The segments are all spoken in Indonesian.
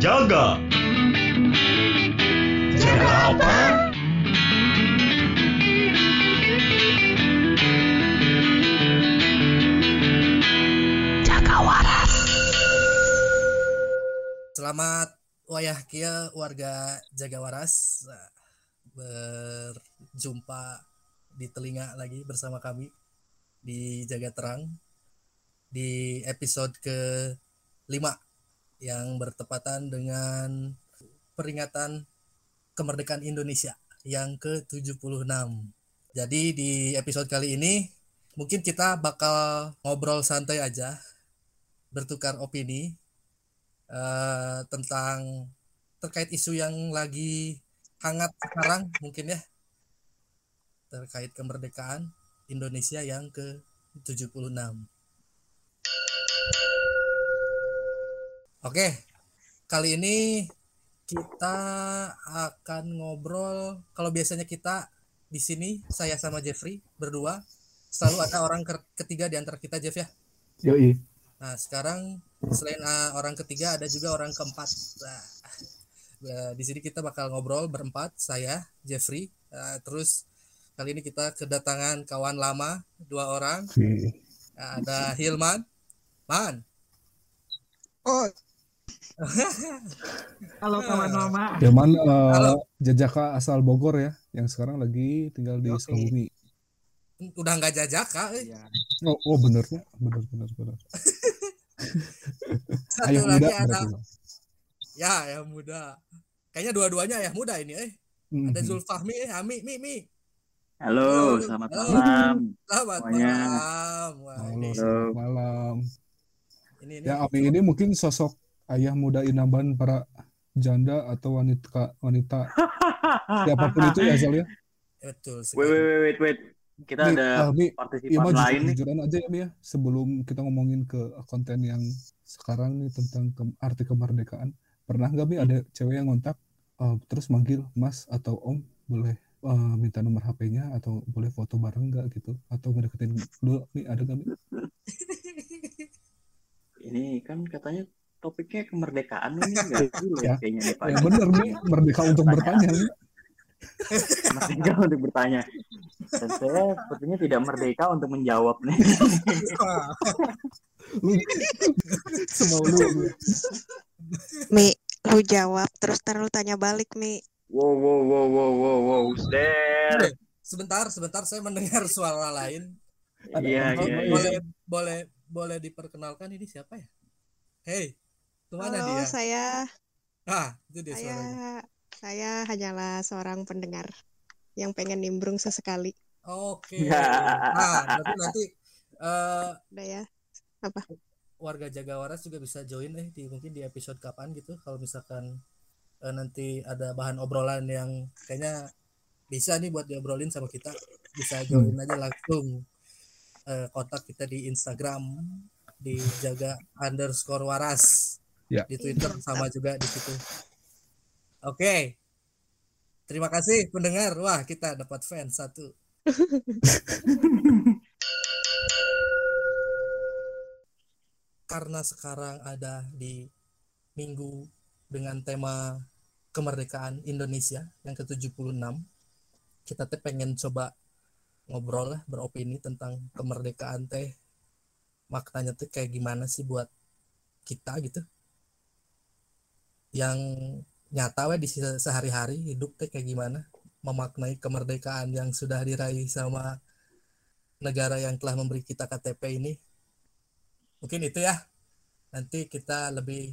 Jaga. Jaga apa? Jaga waras. Selamat wayah kia warga Jaga Waras berjumpa di telinga lagi bersama kami di Jaga Terang di episode ke 5 yang bertepatan dengan peringatan kemerdekaan Indonesia yang ke-76. Jadi di episode kali ini mungkin kita bakal ngobrol santai aja, bertukar opini eh, tentang terkait isu yang lagi hangat sekarang mungkin ya terkait kemerdekaan Indonesia yang ke-76. Oke, kali ini kita akan ngobrol kalau biasanya kita di sini saya sama Jeffrey berdua selalu ada orang ke- ketiga di antara kita Jeff ya. Yoi. Nah, sekarang selain uh, orang ketiga ada juga orang keempat. Nah, uh, di sini kita bakal ngobrol berempat, saya, Jeffrey, uh, terus kali ini kita kedatangan kawan lama dua orang. Si. Uh, ada Hilman, Man. Oh. Halo kawan lama. Hilman eh, Halo. jajaka asal Bogor ya, yang sekarang lagi tinggal di Yoi. Sukabumi. Udah nggak jajaka, eh. Iya. Oh, oh bener ya, bener bener bener. Satu Ayah lagi muda ada, berarti. ya, ya muda. Kayaknya dua-duanya ya muda ini, eh. Mhm. Ada Zulfahmi, eh, Ami, Mi, Mi. Halo, Halo. selamat Halo. malam. Selamat Semuanya. malam. Wah, Halo, ini, selamat malam. ini, ini. Ya, Ami ini mungkin sosok ayah muda Inamban para janda atau wanita wanita siapa pun itu ya Zal ya. Betul Wait, sekali. wait, wait, wait, wait. Kita Mi, ada ah, Mi, partisipan mah lain nih. aja ya Mi ya sebelum kita ngomongin ke konten yang sekarang nih tentang ke- arti kemerdekaan. Pernah nggak Mi ada cewek yang ngontak eh, terus manggil Mas atau Om boleh eh, minta nomor HP-nya atau boleh foto bareng nggak gitu atau ngedeketin dulu Mi ada nggak Mi? Ini kan katanya topiknya kemerdekaan nih nggak dulu ya Ya. kayaknya nih Pak. Yang bener Mi merdeka untuk bertanya. Merdeka untuk bertanya. Dan saya sepertinya tidak merdeka untuk menjawab nih. Lu semau lu Mi. Lu jawab terus ntar lu tanya balik Mi. Wow, wow, wow, wow, wow, wow, there. Sebentar, sebentar saya mendengar suara lain. Iya, iya, iya. boleh, boleh, boleh diperkenalkan ini siapa ya? Hei, ke mana Halo, dia? saya Ah, itu dia saya suaranya. saya hanyalah seorang pendengar yang pengen nimbrung sesekali. Oke. Ya. Nah, berarti nanti eh, Udah ya. warga Jaga Waras juga bisa join eh di mungkin di episode kapan gitu. Kalau misalkan eh, nanti ada bahan obrolan yang kayaknya bisa nih buat diobrolin sama kita, bisa join aja langsung eh, kontak kita di Instagram di jaga underscore waras Ya. di Twitter sama juga di situ. Oke, terima kasih pendengar. Wah kita dapat fans satu. Karena sekarang ada di minggu dengan tema kemerdekaan Indonesia yang ke-76, kita teh pengen coba ngobrol lah, beropini tentang kemerdekaan teh maknanya tuh kayak gimana sih buat kita gitu yang nyata we di se- sehari-hari hidup teh kayak gimana? Memaknai kemerdekaan yang sudah diraih sama negara yang telah memberi kita KTP ini. Mungkin itu ya. Nanti kita lebih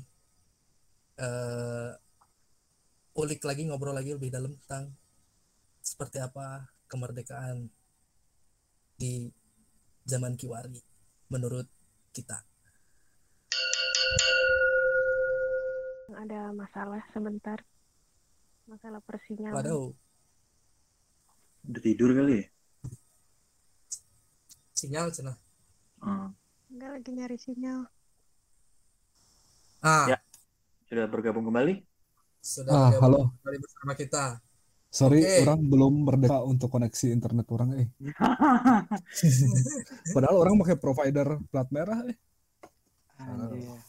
eh, ulik lagi ngobrol lagi lebih dalam tentang seperti apa kemerdekaan di zaman Kiwari menurut kita Ada masalah sebentar. Masalah persinyalan. waduh Udah tidur kali ya? sinyal cina Hmm. Enggak lagi nyari sinyal. ah Ya. Sudah bergabung kembali? sudah Ah, bergabung halo. kembali bersama kita Sorry, Oke. orang belum merdeka untuk koneksi internet orang eh. Padahal orang pakai provider plat merah eh. Anjir.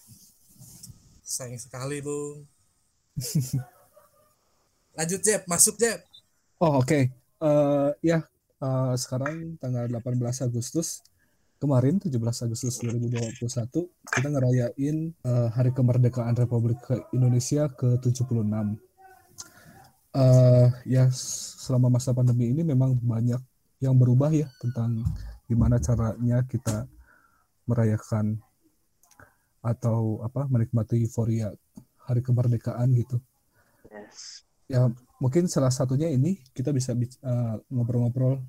Sayang sekali bung Lanjut Jeb, masuk Jeb. Oh oke, Eh, ya eh, sekarang tanggal 18 Agustus kemarin 17 Agustus 2021 kita ngerayain eh, Hari Kemerdekaan Republik Indonesia ke-76. Eh ya selama masa pandemi ini memang banyak yang berubah ya tentang gimana caranya kita merayakan atau apa menikmati euforia Hari Kemerdekaan gitu. Yes. Ya, mungkin salah satunya ini kita bisa eh, ngobrol-ngobrol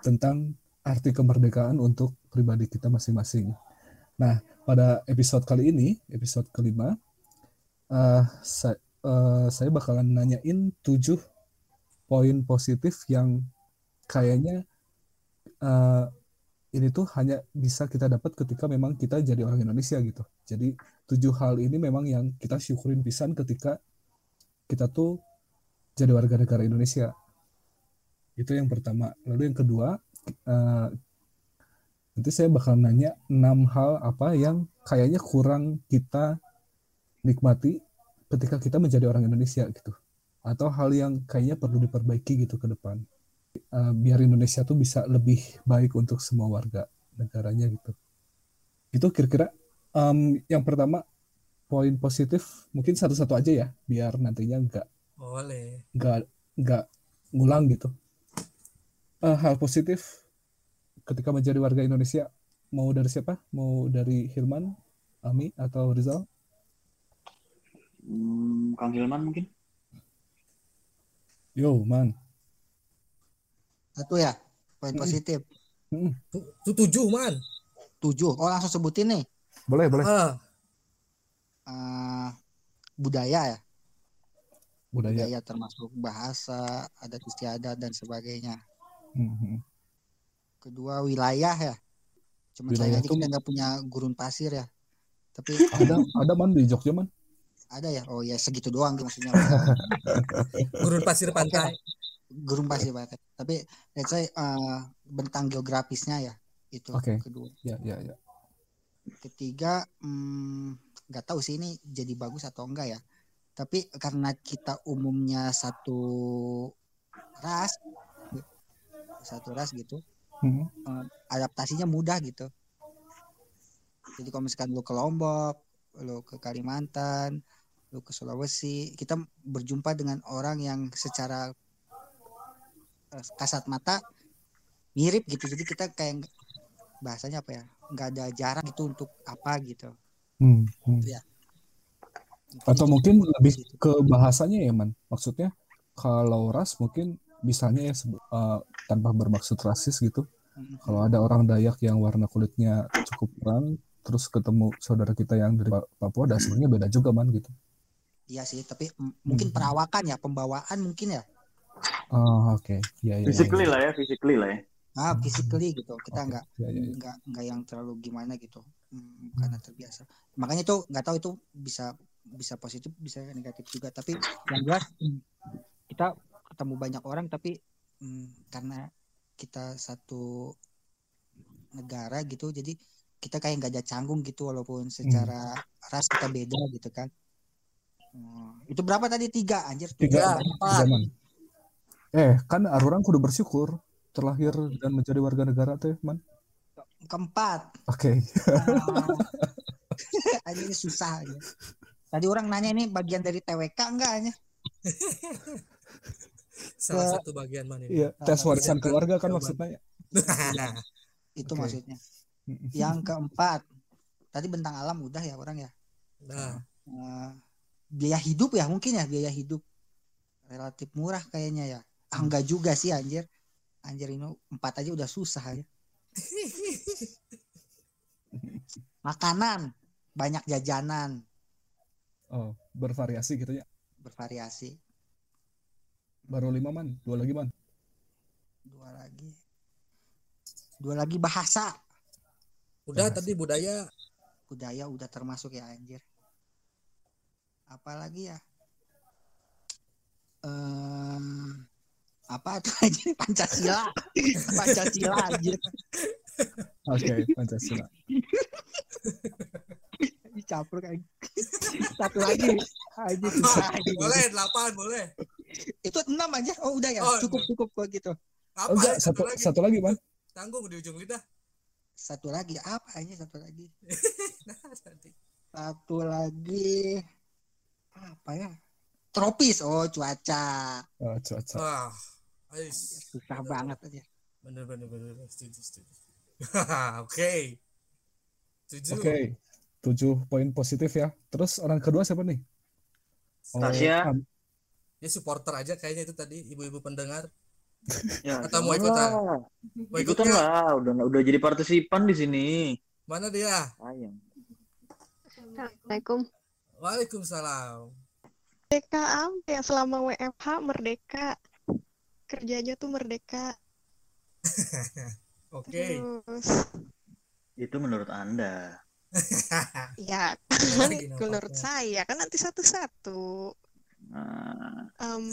tentang arti kemerdekaan untuk pribadi kita masing-masing. Nah, pada episode kali ini, episode kelima, eh, sa- eh, saya bakalan nanyain tujuh poin positif yang kayaknya eh, ini tuh hanya bisa kita dapat ketika memang kita jadi orang Indonesia gitu. Jadi tujuh hal ini memang yang kita syukurin pisan ketika kita tuh jadi warga negara Indonesia. Itu yang pertama. Lalu yang kedua, eh, nanti saya bakal nanya enam hal apa yang kayaknya kurang kita nikmati ketika kita menjadi orang Indonesia gitu. Atau hal yang kayaknya perlu diperbaiki gitu ke depan. Eh, biar Indonesia tuh bisa lebih baik untuk semua warga negaranya gitu. Itu kira-kira em, yang pertama poin positif mungkin satu-satu aja ya biar nantinya nggak Boleh. nggak nggak ngulang gitu. Eh, hal positif ketika menjadi warga Indonesia mau dari siapa? Mau dari Hilman, Ami atau Rizal? Hmm, Kang Hilman mungkin? Yo, man. Satu ya, poin positif. Mm-mm. Tu- tu- tujuh man. Tujuh. Oh langsung sebutin nih. Boleh, boleh. Ah, Eh, budaya ya. Budaya. Budaya termasuk bahasa, adat istiadat dan sebagainya. Mhm. Kedua wilayah ya. Cuma Wilayah aja tuh- kita nggak punya gurun pasir ya. Tapi Ada ada man di Jogja man. ada ya. Oh ya segitu doang maksudnya. gurun pasir pantai. Gurun pasir banget. Tapi let's say eh, bentang geografisnya ya. Itu Oke. kedua. Ya, ya, ya. Ketiga, hmm, nggak tahu sih ini jadi bagus atau enggak ya. Tapi karena kita umumnya satu ras, satu ras gitu, Mhm. eh, adaptasinya mudah gitu. Jadi kalau misalkan lu ke Lombok, lu ke Kalimantan, lu ke Sulawesi, kita berjumpa dengan orang yang secara kasat mata mirip gitu. Jadi kita kayak bahasanya apa ya? nggak ada jarak gitu untuk apa gitu. Hmm, hmm. Atau jadi mungkin bagus lebih gitu. ke bahasanya ya man. Maksudnya kalau ras mungkin bisanya ya eh, tanpa bermaksud rasis gitu. Mm-mm. Kalau ada orang Dayak yang warna kulitnya cukup terang, terus ketemu saudara kita yang dari Pa- Papua, dasarnya beda juga man gitu. Iya sih, tapi mungkin Hmm. perawakan ya, pembawaan mungkin ya. Oh, oke. Ya, ya, ya, Physically ya. lah ya, physically lah ya. Ah, physically gitu. Kita Oke. nggak Ya, ya, ya. nggak nggak yang terlalu gimana gitu. Hmm, karena terbiasa. Makanya itu nggak tahu itu bisa bisa positif, bisa negatif juga. Tapi yang jelas hmm, kita ketemu banyak orang tapi hmm, karena kita satu negara gitu, jadi kita kayak nggak ada canggung gitu walaupun secara ras kita beda gitu kan. Hmm, itu berapa tadi tiga anjir tuh. Tiga, Tiga, tiga. Eh, kan orang kudu bersyukur terlahir dan menjadi warga negara tuh, man. keempat Oke. Ah, ini susah aja. Tadi orang nanya ini bagian dari TWK enggak hanya? Salah Ke- satu bagian man ini. Iya, tes warisan Jawaban- keluarga kan jawaban. maksudnya. Nah, Itu Oke. maksudnya. Yang keempat, tadi bentang alam udah ya orang ya. nah, Eh, biaya hidup ya mungkin ya biaya hidup relatif murah kayaknya ya. Ah, enggak juga sih anjir. Anjir ini empat aja udah susah ya. Makanan, banyak jajanan, Oh, bervariasi gitu ya. bervariasi. Baru lima man, dua lagi man. Dua lagi. Dua lagi bahasa. udah Bahasa. tadi budaya. budaya udah termasuk ya anjir. Apalagi ya? Em, apa tuh aja Pancasila. Pancasila anjir. Oke, Pancasila. Dicampur kayak. Satu lagi Aja boleh delapan boleh Itu enam aja. Oh udah ya. Oh, cukup cukup kok gitu. apa Oh, enggak, ya, satu, lagi satu lagi, Man. tanggung di ujung lidah Satu lagi apa aja satu lagi? Nah. Satu lagi apa ya? Tropis. Oh cuaca. Oh, cuaca. wah ais. Susah Bener, banget aja. bener bener bener setuju setuju oke setuju Oke. Tujuh poin positif ya. Terus orang kedua siapa nih? Oh, Tasya. Am- dia supporter aja kayaknya itu tadi ibu-ibu pendengar Ya, Atau mau ikutan? lah. mau ikut Ikutan nggak? lah, udah udah jadi partisipan di sini. mana dia Sayang. Assalamualaikum. Waalaikumsalam Merdeka apa ya selama WFH merdeka. Kerjanya tuh merdeka. oke Terus Itu menurut Anda. ya kan menurut saya kan nanti satu-satu. Nah, Em,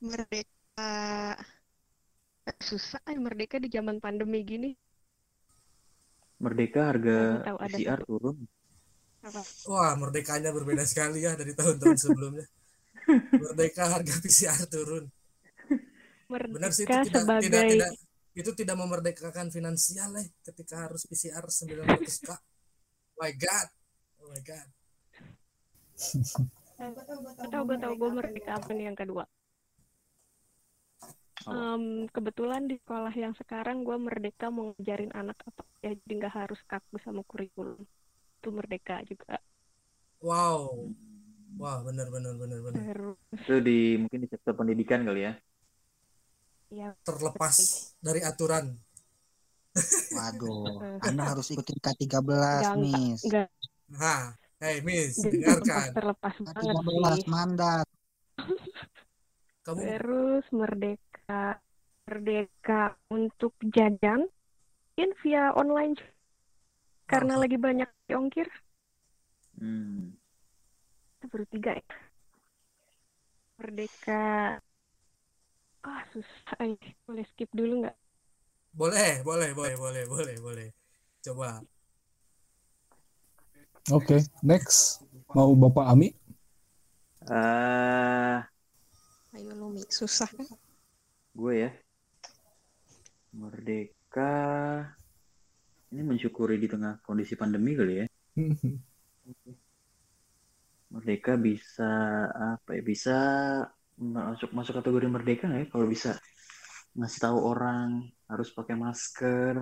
merdeka Eh, susah ya merdeka di zaman pandemi gini. Merdeka harga tahu PCR turun. Apa? wah merdekanya berbeda sekali ya dari tahun-tahun sebelumnya merdeka harga PCR turun. Benar sih itu Merdeka tidak, sebagai tidak tidak itu tidak memerdekakan finansial eh ketika harus PCR 900k my god. Oh my god. Tahu gue tahu gue merdeka apa nih yang kedua. Em, kebetulan di sekolah yang sekarang gue merdeka mau ngajarin anak apa ya jadi nggak harus kaku sama kurikulum. Itu merdeka juga. Wow wah benar benar benar benar terus Itu di mungkin di sektor pendidikan kali ya. ya terlepas dari aturan Waduh. Anda harus ikutin K13, Enggak, Miss. nggak ha hey miss nggak dengarkan terlepas banget K13 sih mandat. kamu terus merdeka merdeka untuk jajan mungkin via online karena Oh. lagi banyak ongkir Hmm. Itu baru tiga ya merdeka ah susah eh. boleh skip dulu nggak boleh boleh boleh boleh boleh boleh coba Oke, next. Mau Bapak Ami? Eh, ayo Lumi susah kan gue ya. Merdeka. Ini mensyukuri di tengah kondisi pandemi kali ya. Merdeka bisa apa ya? Bisa masuk masuk kategori merdeka nggak ya? Kalau bisa ngasih tahu orang harus pakai masker,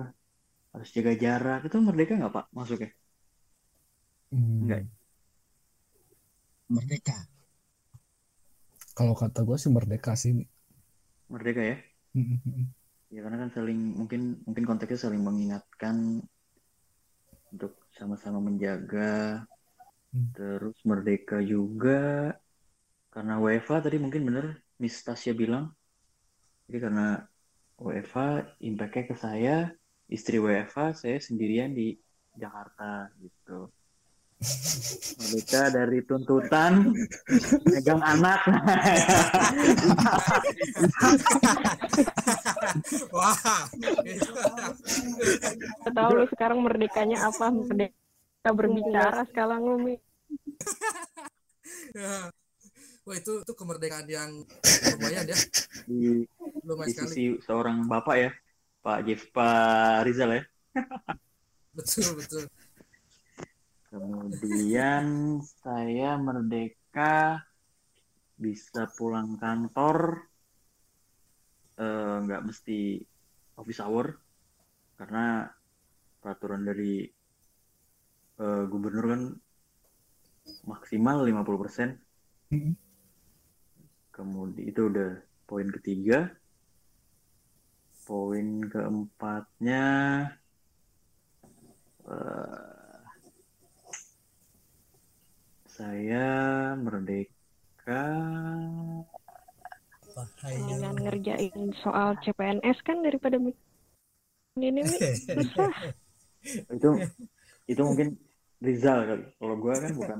harus jaga jarak, itu merdeka nggak Pak masuknya? Hmm, Enggak. Merdeka. Kalau kata gue sih merdeka sih. Merdeka ya? Ya karena kan saling mungkin mungkin konteksnya saling mengingatkan untuk sama-sama menjaga. Terus merdeka juga. Karena WFA tadi mungkin bener Miss Tasya bilang. Jadi karena WFA impactnya ke saya istri WFA saya sendirian di Jakarta gitu. Merdeka dari tuntutan megang anak. Wah. Tahu lu sekarang merdekanya apa? Merdeka berbicara sekarang Lumi wah itu itu kemerdekaan yang lumayan ya. Di lumayan di sekali. sisi seorang bapak ya Pak Jeff Pak Rizal ya. Betul betul. Kemudian saya merdeka bisa pulang kantor eh, nggak mesti office hour karena peraturan dari eh, gubernur kan maksimal 50%. Hmm. Kemudian itu udah poin ketiga. Poin keempatnya eh, saya merdeka dengan ngerjain soal CPNS kan daripada ini susah itu itu mungkin Rizal kali. Kalau gua kan bukan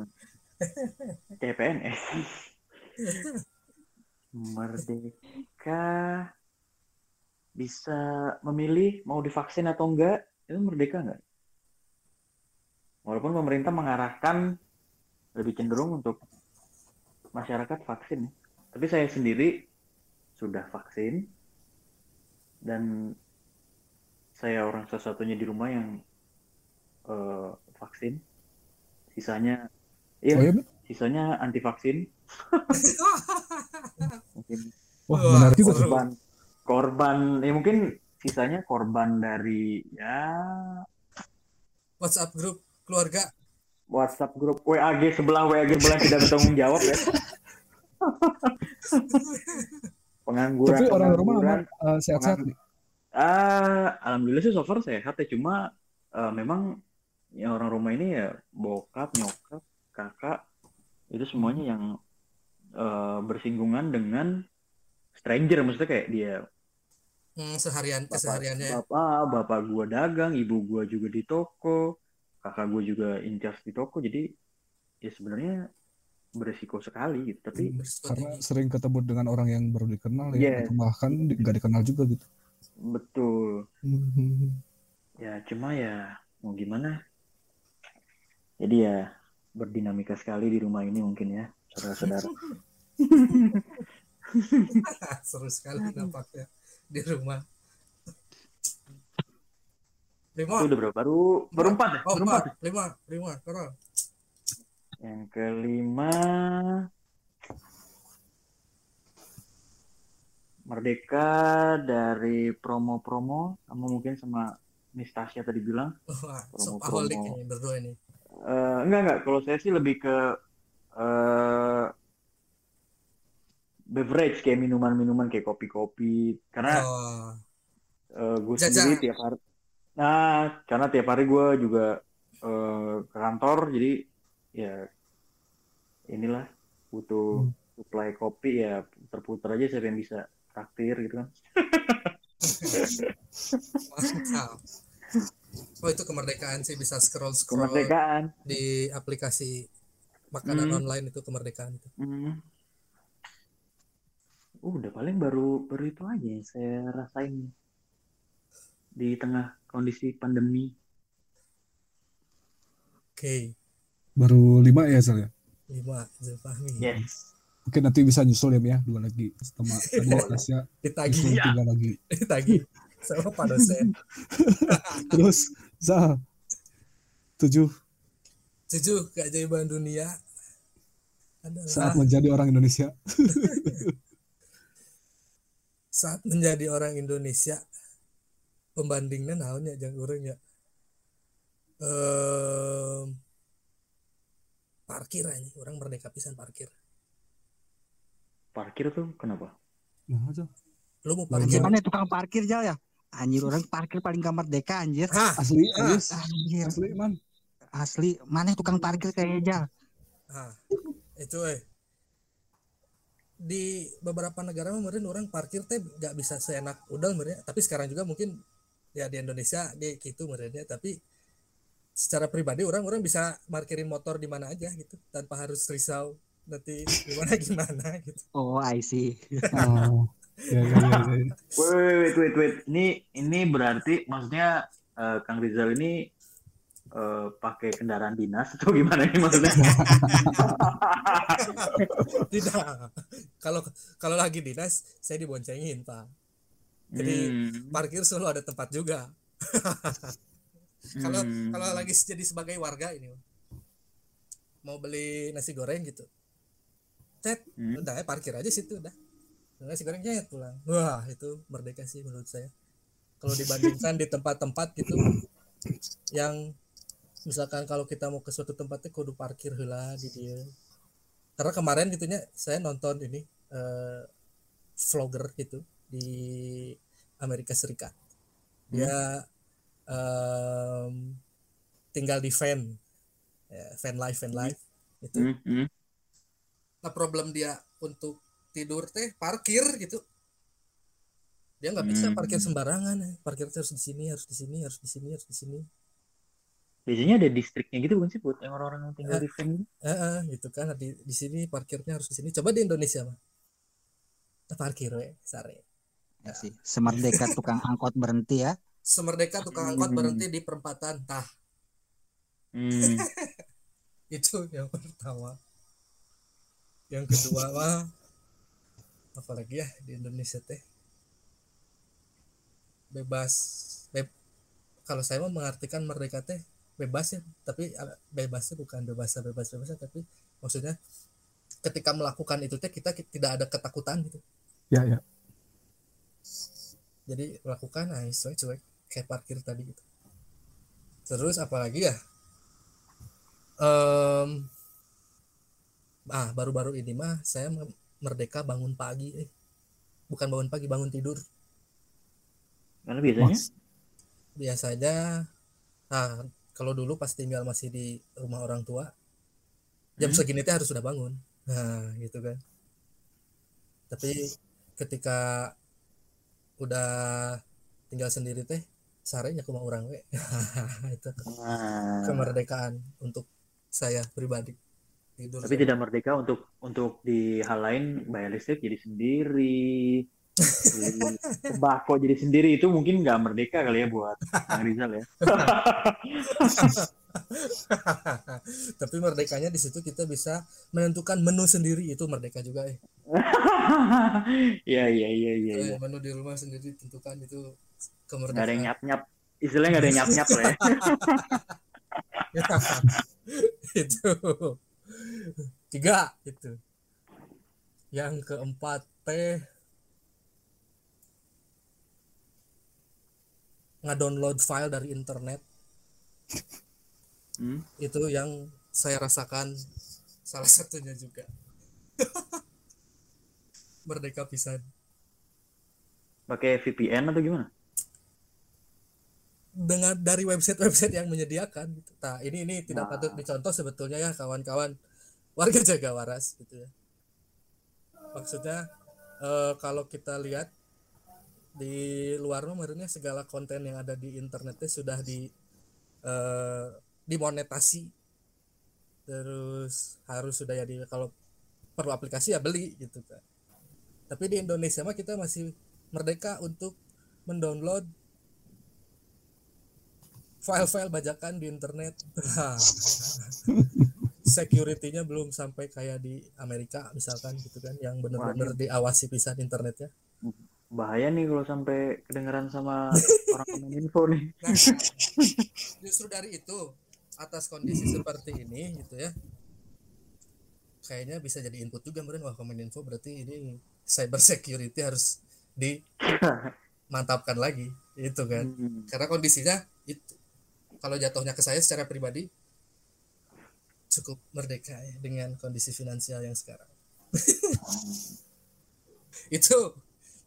CPNS. Merdeka bisa memilih mau divaksin atau enggak itu merdeka enggak? Walaupun pemerintah mengarahkan lebih cenderung untuk masyarakat vaksin. Tapi saya sendiri sudah vaksin dan saya orang satu-satunya di rumah yang eh, vaksin. Sisanya, iya, Oh ya, Ben? sisanya anti vaksin. Mungkin Wah, Wah, menarik juga korban, korban, ya mungkin sisanya korban dari ya WhatsApp grup keluarga WhatsApp grup WAG sebelah WAG sebelah tidak bertanggung jawab ya. pengangguran Tapi orang rumah eh, sehat-sehat nih. Ah, alhamdulillah sih so far sehat ya. Cuma eh, memang yang orang rumah ini ya bokap, nyokap, kakak itu semuanya yang eh, bersinggungan dengan stranger. Maksudnya kayak dia hmm, seharian bapak, kesehariannya ya. bapak, bapak gua dagang, ibu gua juga di toko, kakak gua juga in charge di toko. Jadi ya sebenarnya beresiko sekali gitu. Tapi berisiko Karena tinggi. sering ketemu dengan orang yang baru dikenal ya, Yes. atau bahkan di- nggak dikenal juga gitu. betul. Hmm. Ya, cuma ya mau gimana? Jadi ya berdinamika sekali di rumah ini mungkin ya, saudara-saudara. seru sekali nampaknya di rumah lima udah berapa? Baru baru empat ya? oh Baru empat. empat lima lima Karol. Yang kelima Merdeka dari promo-promo sama mungkin sama Miss Tasya tadi bilang Promo-promo. ini berdua ini Eh, enggak enggak. Kalau saya sih lebih ke eh beverage kayak minuman-minuman kayak kopi-kopi. Karena oh. eh, gue sendiri tiap hari nah karena tiap hari gue juga eh, ke kantor jadi ya inilah butuh supply kopi ya terputar aja siapa yang bisa traktir gitu kan. Mantap oh itu kemerdekaan sih bisa scroll scroll kemerdekaan di aplikasi makanan Hmm. online itu kemerdekaan itu Hmm. Uh, udah paling baru baru itu aja yang saya rasain di tengah kondisi pandemi. oke Baru lima ya, Sal ya? lima Zulfahmi Yes. Mungkin nanti bisa nyusul ya, ya dua lagi. Sama tadi Tasya, ditagi nyusul tiga lagi. ditagi sama pak dosen. Terus, Zal, tujuh? Tujuh keajaiban dunia. Adalah saat menjadi orang Indonesia. saat menjadi orang Indonesia. Pembandingnya naonnya jangan orang ya Ehm, parkir aja orang merdeka pisan parkir. Parkir tuh kenapa? Nah, Zal. lu mau Nah, parkir? Gimana tukang parkir Jal ya? Anjir orang parkir paling gak merdeka anjir. Hah, Asli, Ah. Anjir, Asli, man. asli. Mana tukang parkir kayak? Nah, itu eh di beberapa negara kemarin orang parkir teh nggak bisa seenak udah mereka tapi sekarang juga mungkin ya di Indonesia dia gitu mereka tapi secara pribadi orang-orang bisa parkirin motor di mana aja gitu tanpa harus risau nanti gimana gimana gitu Oh, I see. Oh, ya, ya, ya, ya. Wait, wait, wait, wait. Ini ini berarti maksudnya eh, Kang Rizal ini eh, pakai kendaraan dinas atau gimana ini maksudnya? tidak kalau kalau lagi dinas saya diboncengin pak Jadi, Hmm. parkir selalu ada tempat juga kalau Hmm. kalau lagi jadi sebagai warga ini mau beli nasi goreng gitu cet Hmm. udah ya parkir aja situ udah nasi gorengnya pulang wah itu merdeka sih menurut saya. Kalau dibandingkan di tempat-tempat gitu yang misalkan kalau kita mau ke suatu tempatnya kudu parkir hela di dia. Karena kemarin gitunya saya nonton ini eh, vlogger gitu di Amerika Serikat. Dia em, tinggal di van. Ya, van life van life itu Hmm, hmm. nah problem dia untuk tidur teh parkir gitu dia nggak bisa Hmm. parkir sembarangan eh. parkir harus di sini harus di sini harus di sini harus di sini Biasanya ada distriknya gitu bukan sih buat yang orang-orang yang tinggal di van gitu? Eh, eh, gitu kan di di sini parkirnya harus di sini coba di Indonesia mah parkir we sare Ya sih. Semerdeka tukang angkot berhenti ya. semerdeka tukang angkot Hmm. berhenti di perempatan tah Hmm. itu yang pertama yang kedua mah apalagi ya di Indonesia teh. Bebas beb, kalau saya mau mengartikan merdeka teh bebas ya tapi bebasnya bukan bebas bebas bebas tapi maksudnya ketika melakukan itu teh kita tidak ada ketakutan gitu. Ya ya. Jadi lakukan nah cuek cuek kayak parkir tadi gitu. Terus apalagi ya? Um, ah baru-baru ini mah saya merdeka bangun pagi eh. Bukan bangun pagi bangun tidur. Karena biasanya? Mas, biasanya nah kalau dulu pas tinggal masih di rumah orang tua jam Hmm. segini teh harus sudah bangun. Nah gitu kan. Tapi ketika udah tinggal sendiri teh sarenya ke rumah orang we. Itu Nah, kemerdekaan untuk saya pribadi tidur tapi tidak merdeka untuk untuk di hal lain bayar listrik jadi sendiri tembakau jadi sendiri itu mungkin nggak merdeka kali ya buat Kang Rizal ya tapi merdekanya di situ kita bisa menentukan menu sendiri itu merdeka juga eh Iya iya iya iya. iya. Menu di rumah sendiri tentukan itu Nggak ada yang kemerdekaan nyap nyap. Istilahnya nggak ada yang nyap nyap lah ya. itu tiga itu yang keempat teh ngedownload file dari internet. Hmm. itu yang saya rasakan salah satunya juga. Merdeka pisan. Pakai VPN atau gimana? Dengan dari website-website yang menyediakan gitu. Nah, ini ini tidak Nah. patut dicontoh sebetulnya ya kawan-kawan warga Jaga Waras gitu ya. Maksudnya eh, kalau kita lihat di luar nomornya segala konten yang ada di internetnya sudah di eh, dimonetasi terus harus sudah ya di kalau perlu aplikasi ya beli gitu kan. Tapi di Indonesia mah kita masih merdeka untuk mendownload file-file bajakan di internet. Security-nya belum sampai kayak di Amerika misalkan gitu kan yang benar-benar diawasi pisan internetnya. Bahaya nih kalau sampai kedengeran sama orang kominfo nih. Nah, justru dari itu atas kondisi seperti ini gitu ya. Kayaknya bisa jadi input juga mungkin wah Kominfo berarti ini cyber security harus dimantapkan lagi itu kan. Hmm. karena kondisinya itu kalau jatuhnya ke saya secara pribadi cukup merdeka ya dengan kondisi finansial yang sekarang. Itu.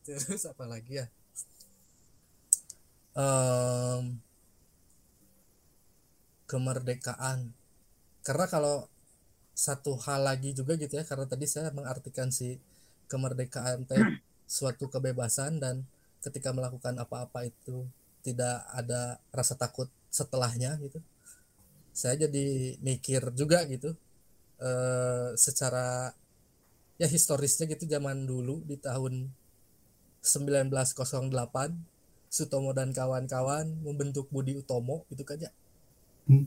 Terus apa lagi ya? Em, kemerdekaan. Karena kalau satu hal lagi juga gitu ya karena tadi saya mengartikan si kemerdekaan teh suatu kebebasan dan ketika melakukan apa-apa itu tidak ada rasa takut setelahnya gitu saya jadi mikir juga gitu eh, secara ya historisnya gitu zaman dulu di tahun 1908 Sutomo dan kawan-kawan membentuk Budi Utomo gitu kan ya Hmm.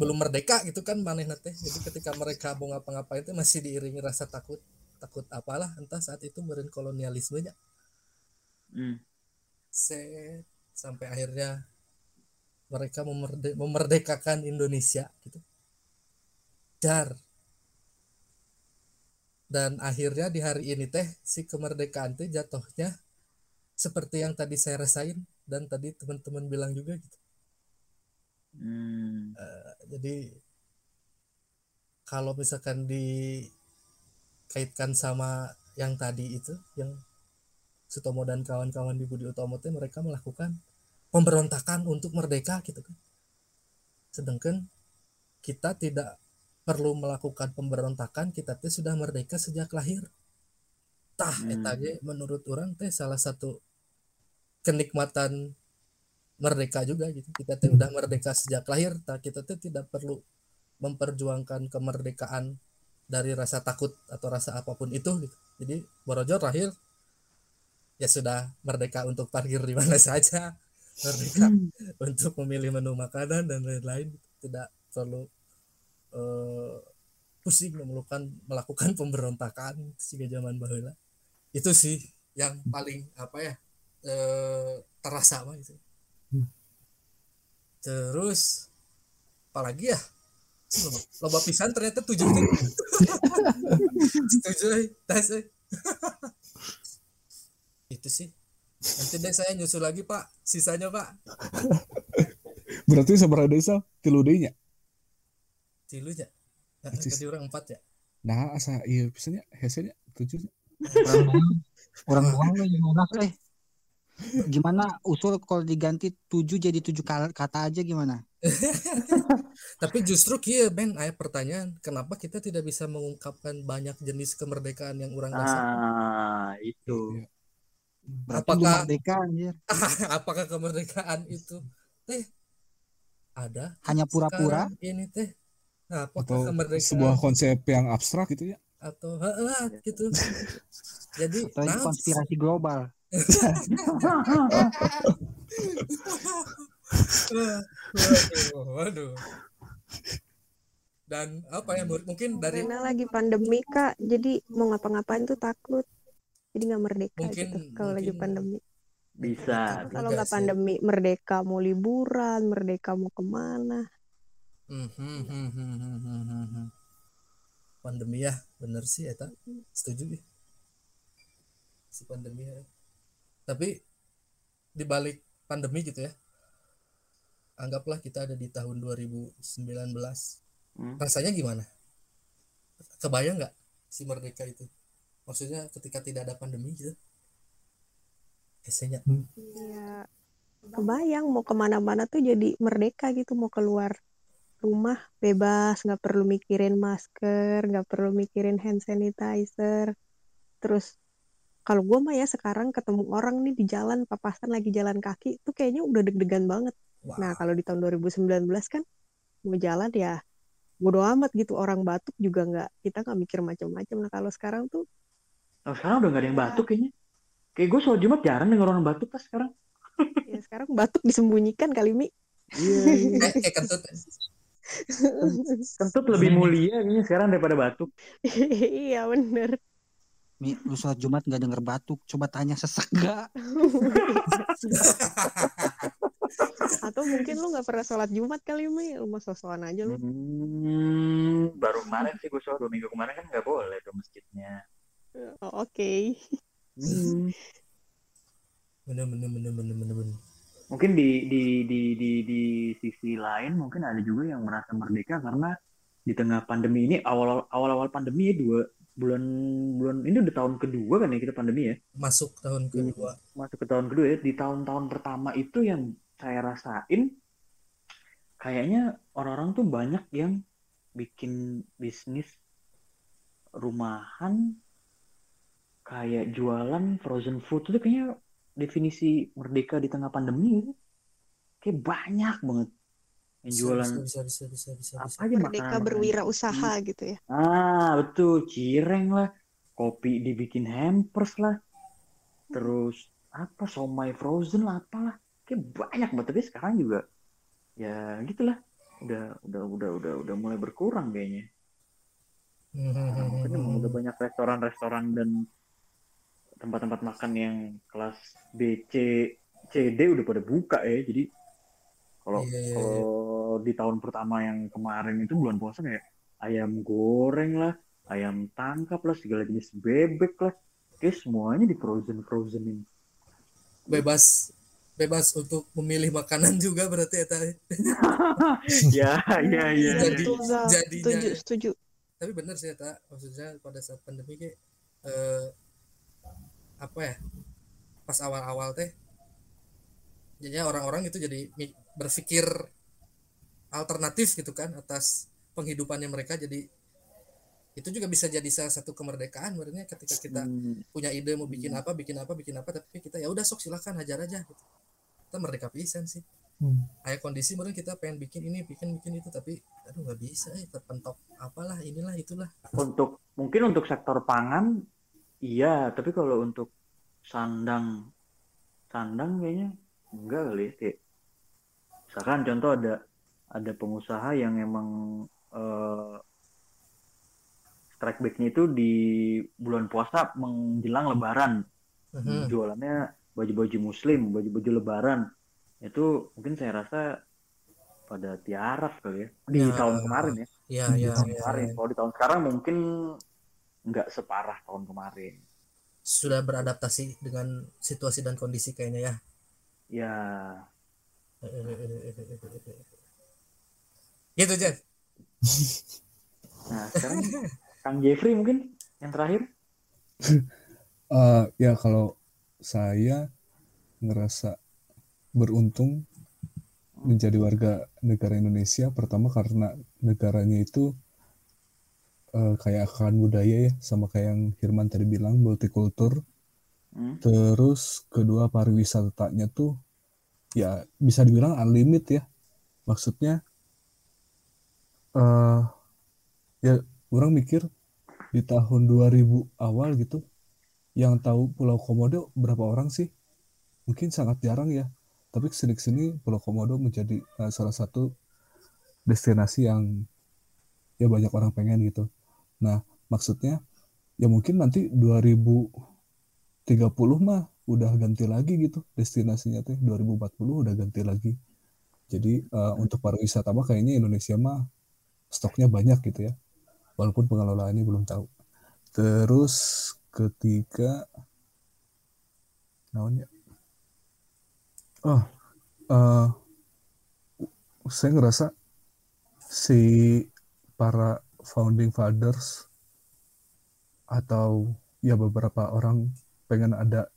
belum merdeka gitu kan maneh teh jadi ketika mereka mau ngapa-ngapain itu masih diiringi rasa takut takut apalah entah saat itu meren kolonialismenya Hmm. set sampai akhirnya mereka memerde- memerdekakan Indonesia gitu. Dar. Dan akhirnya di hari ini teh si kemerdekaan teh jatuhnya seperti yang tadi saya rasain dan tadi teman-teman bilang juga gitu. Hmm. jadi kalau misalkan dikaitkan sama yang tadi itu yang Sutomo dan kawan-kawan di Budi Utomo teh mereka melakukan pemberontakan untuk merdeka gitu kan sedangkan kita tidak perlu melakukan pemberontakan kita teh sudah merdeka sejak lahir tah Hmm. eta ge menurut orang teh salah satu kenikmatan merdeka juga gitu kita teh udah merdeka sejak lahir tak kita teh tidak perlu memperjuangkan kemerdekaan dari rasa takut atau rasa apa pun itu gitu. jadi Borojor lahir ya sudah merdeka untuk parkir di mana saja merdeka untuk memilih menu makanan dan lain-lain tidak perlu eh, pusing melakukan melakukan pemberontakan sehingga zaman bahula itu sih yang paling apa ya eh, terasa mah itu. Hmm. terus apalagi ya? Loba, loba pisan ternyata tujuh eh. tes itu sih nanti deh saya nyusul lagi pak. Sisanya pak. Berarti seberapa desa tilu nya. tilu ya Nah, tadi orang empat ya Nah, asa iya pisannya hesenya tujuh. orang doang. Orang doang lo gimana eh gimana usul kalau diganti tujuh jadi tujuh kata aja gimana? Tapi justru kia Ben, ada pertanyaan, kenapa kita tidak bisa mengungkapkan banyak jenis kemerdekaan yang orang rasa? Ah, itu. Berarti Apakah- belum merdeka anjir Apakah kemerdekaan itu teh ada hanya pura-pura ini teh? Nah, apakah Atau kemerdekaan sebuah konsep yang abstrak gitu ya. atau heeh, gitu? Jadi, atau naon konspirasi global waduh, waduh. Dan apa ya mungkin dari Karena lagi pandemi kak, jadi mau ngapa-ngapain tuh takut. Jadi nggak merdeka Mungkin- gitu kalau lagi pandemi. Bisa. Kalau nggak sih. pandemi, merdeka mau liburan, merdeka mau ke mana. Hmm, hmm, hmm. Pandemi ya, bener sih eta. Setuju ya. Si pandemi ya. Tapi di balik pandemi gitu ya. Anggaplah kita ada di tahun 2019. Hmm. Rasanya gimana? Kebayang nggak si merdeka itu? Maksudnya ketika tidak ada pandemi gitu. Esenya. Ya, kebayang mau ke mana-mana tuh jadi merdeka gitu, mau keluar rumah bebas, nggak perlu mikirin masker, nggak perlu mikirin hand sanitizer. Terus kalau gue mah ya sekarang ketemu orang nih di jalan, papasan lagi jalan kaki, tuh kayaknya udah deg-degan banget. Wah, Nah kalau di tahun 2019 kan mau jalan ya bodo amat gitu orang batuk juga nggak kita nggak mikir macam-macam. Nah kalau sekarang tuh Oh, sekarang udah gak ada yang batuk kayaknya. Kayak gue sholat Jumat jarang denger orang batuk pas sekarang. ya sekarang batuk disembunyikan kali mi. Iya. kayak kayak kentut. Kentut lebih mulia kayaknya sekarang daripada batuk. iya bener. Mi, lu sholat Jumat nggak denger batuk coba tanya sesek nggak Atau mungkin lu nggak pernah sholat Jumat kali Mi, lu mau sosokan aja lu. Hmm, baru kemarin sih gue sholat dua minggu kemarin kan nggak boleh ke masjidnya. Oh, Oke. Hmm. Bener bener bener bener bener bener. Mungkin di di di di di sisi lain mungkin ada juga yang merasa merdeka karena di tengah pandemi ini awal awal awal pandemi ya dua bulan bulan ini udah tahun kedua kan ya kita pandemi ya Masuk tahun kedua. masuk ke tahun kedua ya di tahun-tahun pertama itu yang saya rasain kayaknya orang-orang tuh banyak yang bikin bisnis rumahan kayak jualan frozen food itu kayaknya definisi merdeka di tengah pandemi itu kayak banyak banget yang jualan bisa bisa bisa bisa bisa. apa aja Merdeka makanan berwirausaha gitu ya. Ah, betul. Cireng lah. Kopi dibikin hampers lah. Terus apa somai frozen lah apalah. Kayak banyak banget tapi sekarang juga ya gitulah. Udah udah udah udah udah mulai berkurang kayaknya. Hmm, hmm, hmm, hmm, Mungkin hmm. udah banyak restoran-restoran dan tempat-tempat makan yang kelas B, C, C, D udah pada buka ya. Jadi kalau Iya, iya, iya. kalau di tahun pertama yang kemarin itu bulan puasa kayak ayam goreng lah, ayam tangkap lah, segala jenis bebek lah. Kayak semuanya di frozen frozenin. Bebas bebas untuk memilih makanan juga berarti ya tadi. ya, ya, ya. Jadi- Betul, Zal. jadinya- setuju, setuju. Tapi benar sih ya tak maksudnya pada saat pandemi kayak eh, apa ya pas awal-awal teh jadinya orang-orang itu jadi berpikir alternatif gitu kan atas penghidupannya mereka. Jadi itu juga bisa jadi salah satu kemerdekaan sebenarnya ketika kita Hmm, punya ide mau bikin apa bikin apa bikin apa tapi kita ya udah sok silakan hajar aja gitu. kita merdeka pisan sih. Hmm. kayak kondisi mungkin kita pengen bikin ini bikin bikin itu tapi aduh nggak bisa eh terpentok apalah inilah itulah. Untuk mungkin untuk sektor pangan iya, tapi kalau untuk sandang sandang kayaknya enggak kali ya. Kayak, misalkan contoh ada ada pengusaha yang emang eh, strike backnya itu di bulan puasa menjelang lebaran Mhm. jualannya baju-baju muslim baju-baju lebaran itu mungkin saya rasa pada tiaraf kali ya di Ya. tahun kemarin ya Iya, di iya, tahun iya. kemarin kalau di tahun sekarang mungkin nggak separah tahun kemarin Sudah beradaptasi dengan situasi dan kondisi kayaknya ya. ya Gitu, Jeff. nah sekarang Kang Jeffrey mungkin yang terakhir Eh, ya kalau saya ngerasa beruntung menjadi warga negara Indonesia pertama karena negaranya itu eh, kayak akan budaya ya sama kayak yang Hirman tadi bilang multikultur. Hmm, terus kedua pariwisatanya tuh ya bisa dibilang unlimited ya. Maksudnya eh ya orang mikir di tahun 2000 awal gitu yang tahu Pulau Komodo berapa orang sih? Mungkin sangat jarang ya. Tapi ke sini ke sini Pulau Komodo menjadi eh, salah satu destinasi yang ya banyak orang pengen gitu nah maksudnya ya mungkin nanti 2030 mah udah ganti lagi gitu destinasinya teh. 2040 udah ganti lagi. Jadi eh, untuk pariwisata mah kayaknya Indonesia mah stoknya banyak gitu ya. Walaupun pengelolaannya belum tahu. Terus ketiga naonnya oh eh, saya ngerasa si para founding fathers atau ya beberapa orang pengen ada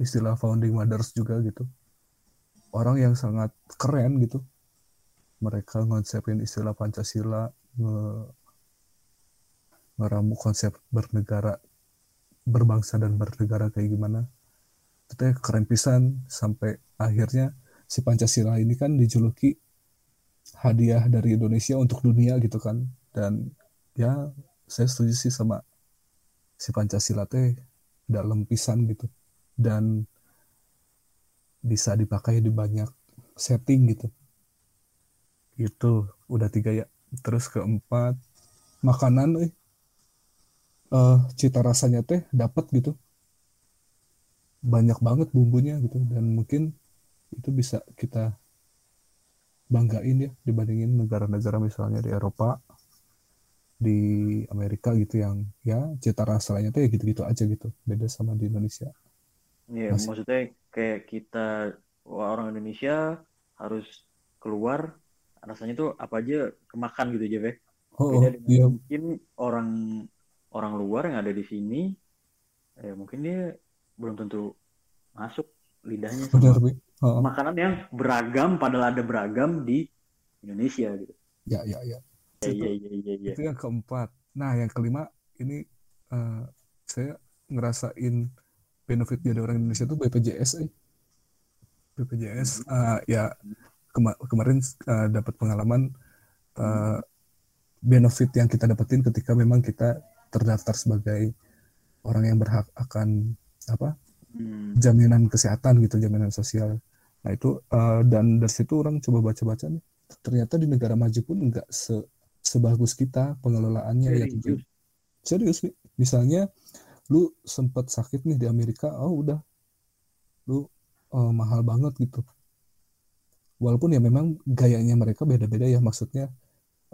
istilah founding mothers juga gitu. Orang yang sangat keren gitu. Mereka ngonsepin istilah Pancasila nge- ngeramu konsep bernegara berbangsa dan bernegara kayak gimana. Itu keren pisan sampai akhirnya si Pancasila ini kan dijuluki hadiah dari Indonesia untuk dunia gitu kan. Dan ya saya setuju sih sama si Pancasila teh dalam pisan gitu. Dan bisa dipakai di banyak setting gitu. Itu udah tiga ya. Terus keempat makanan eh eh, cita rasanya teh dapat gitu. Banyak banget bumbunya gitu. Dan mungkin itu bisa kita banggain ya dibandingin negara-negara misalnya di Eropa di Amerika gitu yang ya cita rasanya tuh ya gitu-gitu aja gitu beda sama di Indonesia Iya, Mas- maksudnya kayak kita orang Indonesia harus keluar rasanya tuh apa aja kemakan gitu aja, Bek. oh, Beda oh, dengan iya mungkin orang orang luar yang ada di sini, ya mungkin dia belum tentu masuk lidahnya benar sama. Oh, makanan yang beragam, padahal ada beragam di Indonesia gitu. ya ya ya Iya, itu iya, iya, iya, iya. itu yang keempat nah yang kelima ini eh, saya ngerasain benefit jadi orang Indonesia tuh BPJS eh. BPJS eh, ya kema- kemarin eh, dapat pengalaman eh, benefit yang kita dapetin ketika memang kita terdaftar sebagai orang yang berhak akan apa Hmm. jaminan kesehatan gitu jaminan sosial nah itu eh, dan dari situ orang coba baca-baca nih ternyata di negara maju pun nggak se sebagus kita pengelolaannya ya tentu Serius. nih misalnya lu sempat sakit nih di Amerika oh udah. Lu eh, mahal banget gitu. Walaupun ya memang gayanya mereka beda-beda ya maksudnya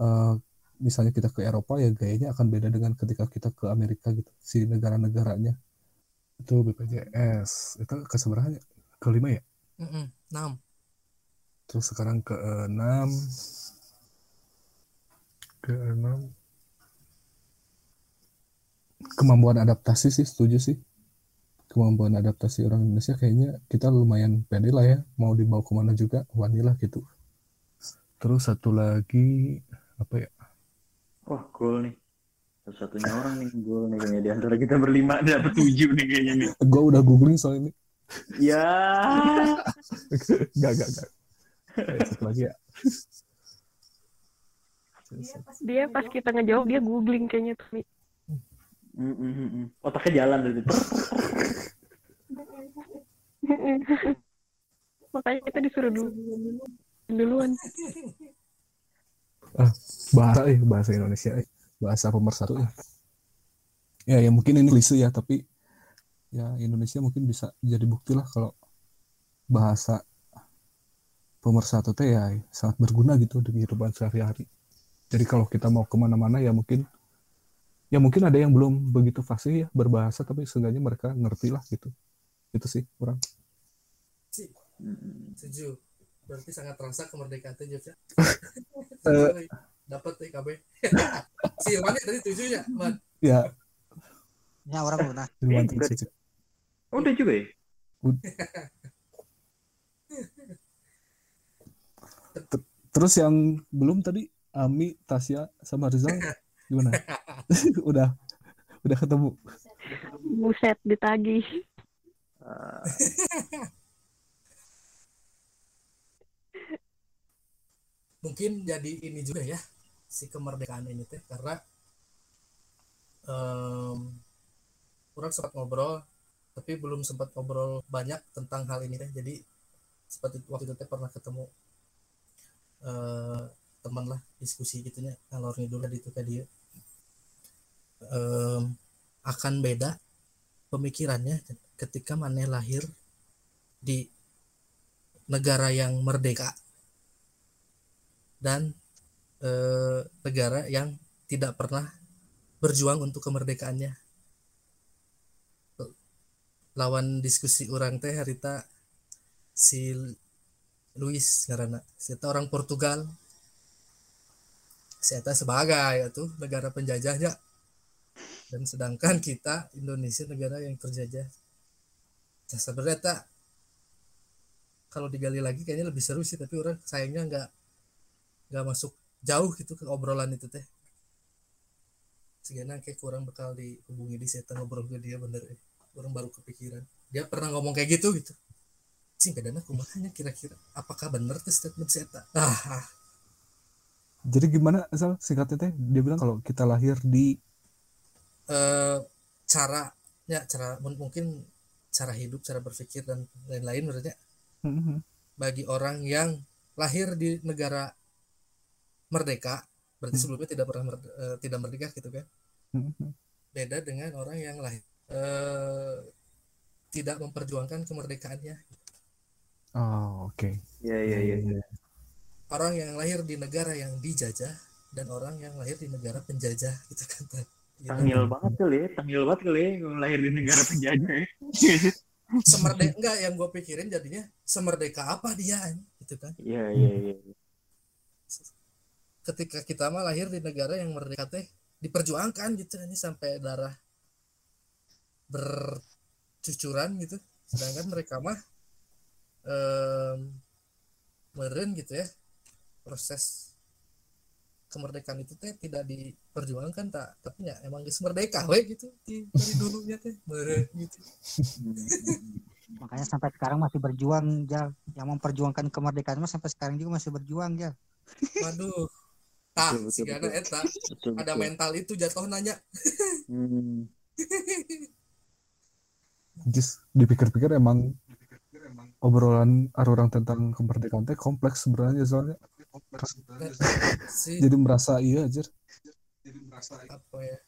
eh, misalnya kita ke Eropa ya gayanya akan beda dengan ketika kita ke Amerika gitu si negara-negaranya. Itu BPJS itu keseberapa kelima ya? Mm-mm, enam. terus sekarang ke enam ke enam. Kemampuan adaptasi sih setuju sih. Kemampuan adaptasi orang Indonesia kayaknya kita lumayan pede lah ya. Mau dibawa ke mana juga wani lah gitu. Terus satu lagi apa ya? Wah, gol nih. Satu-satunya orang nih gol nih kayaknya. Di antara kita berlima dapat tujuh nih kayaknya nih. gue udah googling soal ini. Ya. gak gak gak satu lagi ya Dia pas kita ngejawab dia googling kayaknya tuh. Mm, mm, mm, mm. Otaknya jalan dari itu. Makanya kita disuruh dulu duluan. bahasa eh bahasa Indonesia eh bahasa pemersatu eh ya ya mungkin ini klise ya tapi ya Indonesia mungkin bisa jadi bukti lah kalau bahasa pemersatu teh ya sangat berguna gitu di kehidupan sehari-hari jadi kalau kita mau ke mana-mana ya mungkin ya mungkin ada yang belum begitu fasih ya berbahasa tapi seenggaknya mereka ngerti lah gitu itu sih kurang Si, Hmm. setuju. Berarti sangat terasa kemerdekaan ya. Eh. Dapat teh KB. si Ilman tadi tujuh ya, Man. ya Ya orang. Irwan aja. Oh, udah juga ya? terus yang belum tadi Ami Tasya sama Rizal gimana udah udah ketemu Buset ditagih. Ah, Mungkin jadi ini juga ya si kemerdekaan ini teh karena em, orang sempat ngobrol tapi belum sempat ngobrol banyak tentang hal ini teh. Jadi seperti waktu itu teh pernah ketemu eh teman lah diskusi gitunya ngalor ngidul di itu dia Em, akan beda pemikirannya ketika maneh lahir di negara yang merdeka dan eh, negara yang tidak pernah berjuang untuk kemerdekaannya. Lawan diskusi orang teh harita si Luis karena kita orang Portugal saya sebagai itu negara penjajahnya dan sedangkan kita Indonesia negara yang terjajah. Nah, sebenarnya tak kalau digali lagi kayaknya lebih seru sih tapi orang sayangnya nggak nggak masuk jauh gitu ke obrolan itu teh. Sehingga kayak kurang bakal dihubungi di saya ngobrol ke dia bener eh. orang baru kepikiran. Dia pernah ngomong kayak gitu gitu. Sih bedanya kumahanya kira-kira? Apakah bener tuh statement saya ah jadi gimana asal singkatnya teh dia bilang kalau kita lahir di eh, caranya cara mun- mungkin cara hidup cara berpikir dan lain-lain menurutnya Mhm. bagi orang yang lahir di negara merdeka berarti Hmm. sebelumnya tidak pernah merde- eh, tidak merdeka gitu kan Mhm. beda dengan orang yang lahir eh, tidak memperjuangkan kemerdekaannya oh oke Iya, iya, iya. Orang yang lahir di negara yang dijajah dan orang yang lahir di negara penjajah gitu kan Gitu. Tangil banget kali ya, tangil banget kali ya, lahir di negara penjajah ya. semerdeka enggak yang gue pikirin jadinya semerdeka apa dia gitu kan Iya, iya, iya. ketika kita mah lahir di negara yang merdeka teh diperjuangkan gitu ini sampai darah bercucuran gitu sedangkan mereka mah em, meren gitu ya proses kemerdekaan itu teh tidak diperjuangkan tak tapi ya emang geus merdeka we gitu di, dari dulunya teh meren gitu Makanya sampai sekarang masih berjuang Jal. Yang memperjuangkan kemerdekaan mah sampai sekarang juga masih berjuang Jal. waduh tah Betul, betul, si betul. eta ada mental itu jatuh nanya Hmm. just dipikir-pikir emang obrolan orang tentang kemerdekaan teh kompleks sebenarnya soalnya si jadi merasa iya aja apa ya?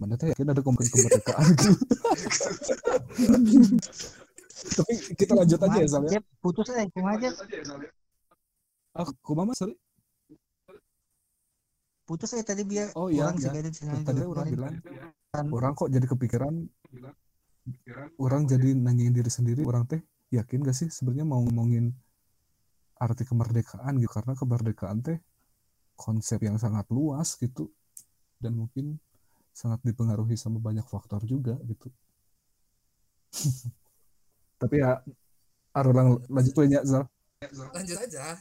Mana teh yakin ada kompleks kemerdekaan gitu. Tapi kita lanjut aja ya Sal ya. Putus aja, cuma aja. aku mama sorry. Putus aja tadi biar Oh, iya, orang iya. sengaja tadi dulu orang bilang orang kok jadi kepikiran. orang jadi nanyain diri sendiri. Orang teh yakin gak sih sebenarnya mau ngomongin arti kemerdekaan gitu karena kemerdekaan teh konsep yang sangat luas gitu dan mungkin sangat dipengaruhi sama banyak faktor juga gitu tapi ya orang lanjut tuh ya Zal lanjut aja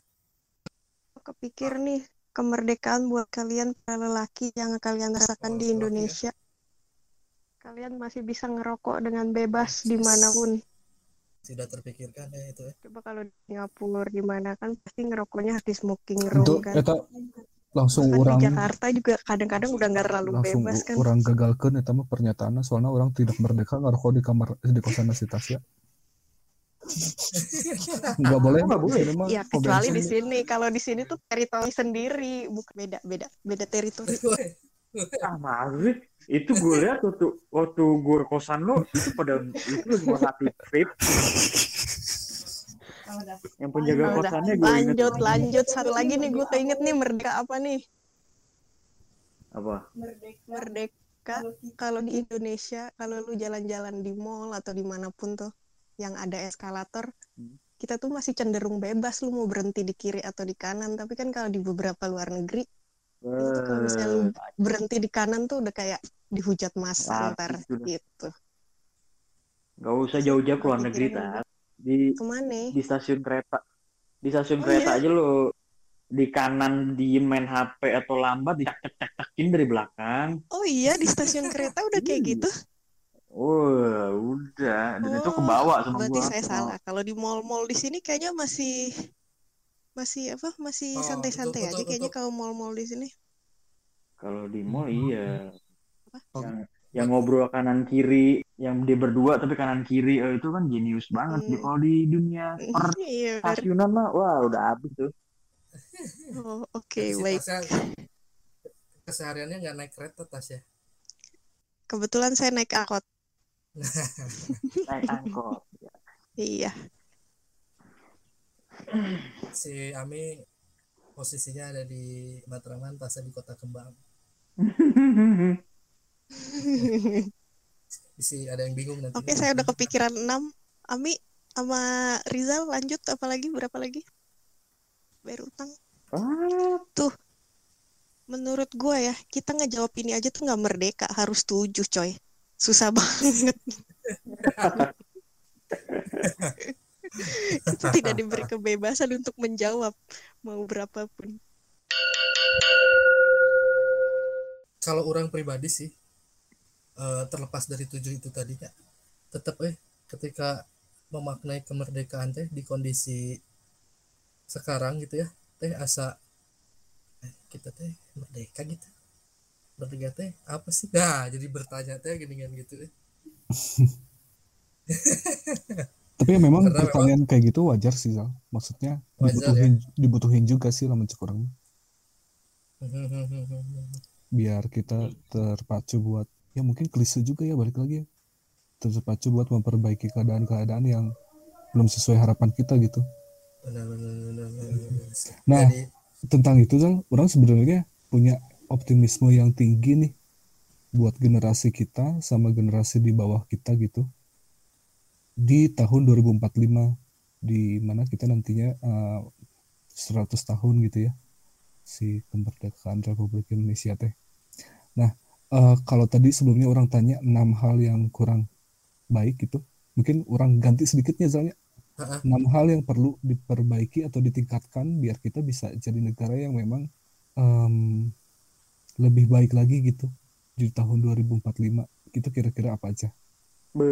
Kepikir nih kemerdekaan buat kalian para lelaki yang kalian rasakan di ya. Indonesia. Kalian masih bisa ngerokok dengan bebas di mana pun. Sudah terpikirkan ya itu ya Coba kalau di Singapura di mana kan pasti ngerokoknya harus di smoking room untuk kan. eta langsung Bahkan orang di Jakarta juga kadang-kadang udah nggak terlalu langsung bebas kan. orang gagalkan eta mah pernyataannya soalnya orang tidak merdeka ngerokok di kamar di kosan si Tasya nggak boleh nggak boleh? Ini mah Ya pom kecuali di sini. Kalau di sini tuh teritori sendiri, bukan beda beda beda teritori. Ah, itu gue lihat waktu waktu gue ke kosan lo itu pada itu semua satu trip. Yang penjaga Udah, kosannya gue inget lanjut lanjut. Satu lagi nih gue keinget nih merdeka apa nih? Apa? Merdeka kalau di Indonesia kalau lu jalan-jalan di mall atau di mana pun tuh yang ada eskalator Hmm. kita tuh masih cenderung bebas lu mau berhenti di kiri atau di kanan. Tapi kan kalau di beberapa luar negeri itu kalau misalnya lu Eh, berhenti di kanan tuh udah kayak dihujat massa Wah, ntar itu udah. gitu nggak usah jauh-jauh ke luar negeri tak di ke mana di stasiun kereta di stasiun Oh, kereta iya? aja lo di kanan diem main HP atau lambat dicak cak cak cakin dari belakang oh iya di stasiun kereta udah kayak Iya. gitu Wah, udah. Dan itu Oh, kebawa sama berarti gua. saya Sama- salah kalau di mall-mall di sini kayaknya masih masih apa masih Oh, santai-santai betul, aja betul, kayaknya kalau mall-mall di sini Kalau di mall iya. Oh. Yang, yang ngobrol kanan kiri, yang dia berdua tapi kanan kiri, eh, itu kan jenius banget. Hmm. Di Kalau di dunia per iya stasiunan mah, wah udah habis tuh. oh oke si baik kesehariannya nggak naik kereta tas ya kebetulan saya naik angkot Naik angkot. iya si Ami posisinya ada di Matraman tasnya di Kota Kembang. Si ada yang bingung nanti. Oke saya udah kepikiran 6 Ami sama Rizal lanjut apalagi berapa lagi? Bayar utang. Ah, menurut gue ya kita ngejawab ini aja tuh nggak merdeka harus tujuh coy. Susah banget kita tidak diberi kebebasan untuk menjawab mau berapapun. Kalau orang pribadi sih eh, terlepas dari tujuh itu tadi ya tetap eh ketika memaknai kemerdekaan teh di kondisi sekarang gitu ya teh asa eh, kita teh merdeka gitu. Merdeka teh apa sih? Nah jadi bertanya teh gini gitu eh. Tapi ya memang Karena pertanyaan kayak gitu wajar sih Zal. Maksudnya Wajar, dibutuhin dibutuhin juga sih lah Hmm, biar kita terpacu buat ya mungkin klise juga ya balik lagi ya. Terpacu buat memperbaiki keadaan-keadaan yang belum sesuai harapan kita gitu. benar benar benar, benar. Nah, jadi tentang itu Zal, orang sebenarnya punya optimisme yang tinggi nih buat generasi kita sama generasi di bawah kita gitu di tahun 2045 di mana kita nantinya eh, 100 tahun gitu ya si kemerdekaan Republik Indonesia teh. Nah, eh, kalau tadi sebelumnya orang tanya enam hal yang kurang baik gitu, mungkin orang ganti sedikitnya Ha-ha. enam hal yang perlu diperbaiki atau ditingkatkan biar kita bisa jadi negara yang memang em, lebih baik lagi gitu di tahun 2045 itu kira-kira apa aja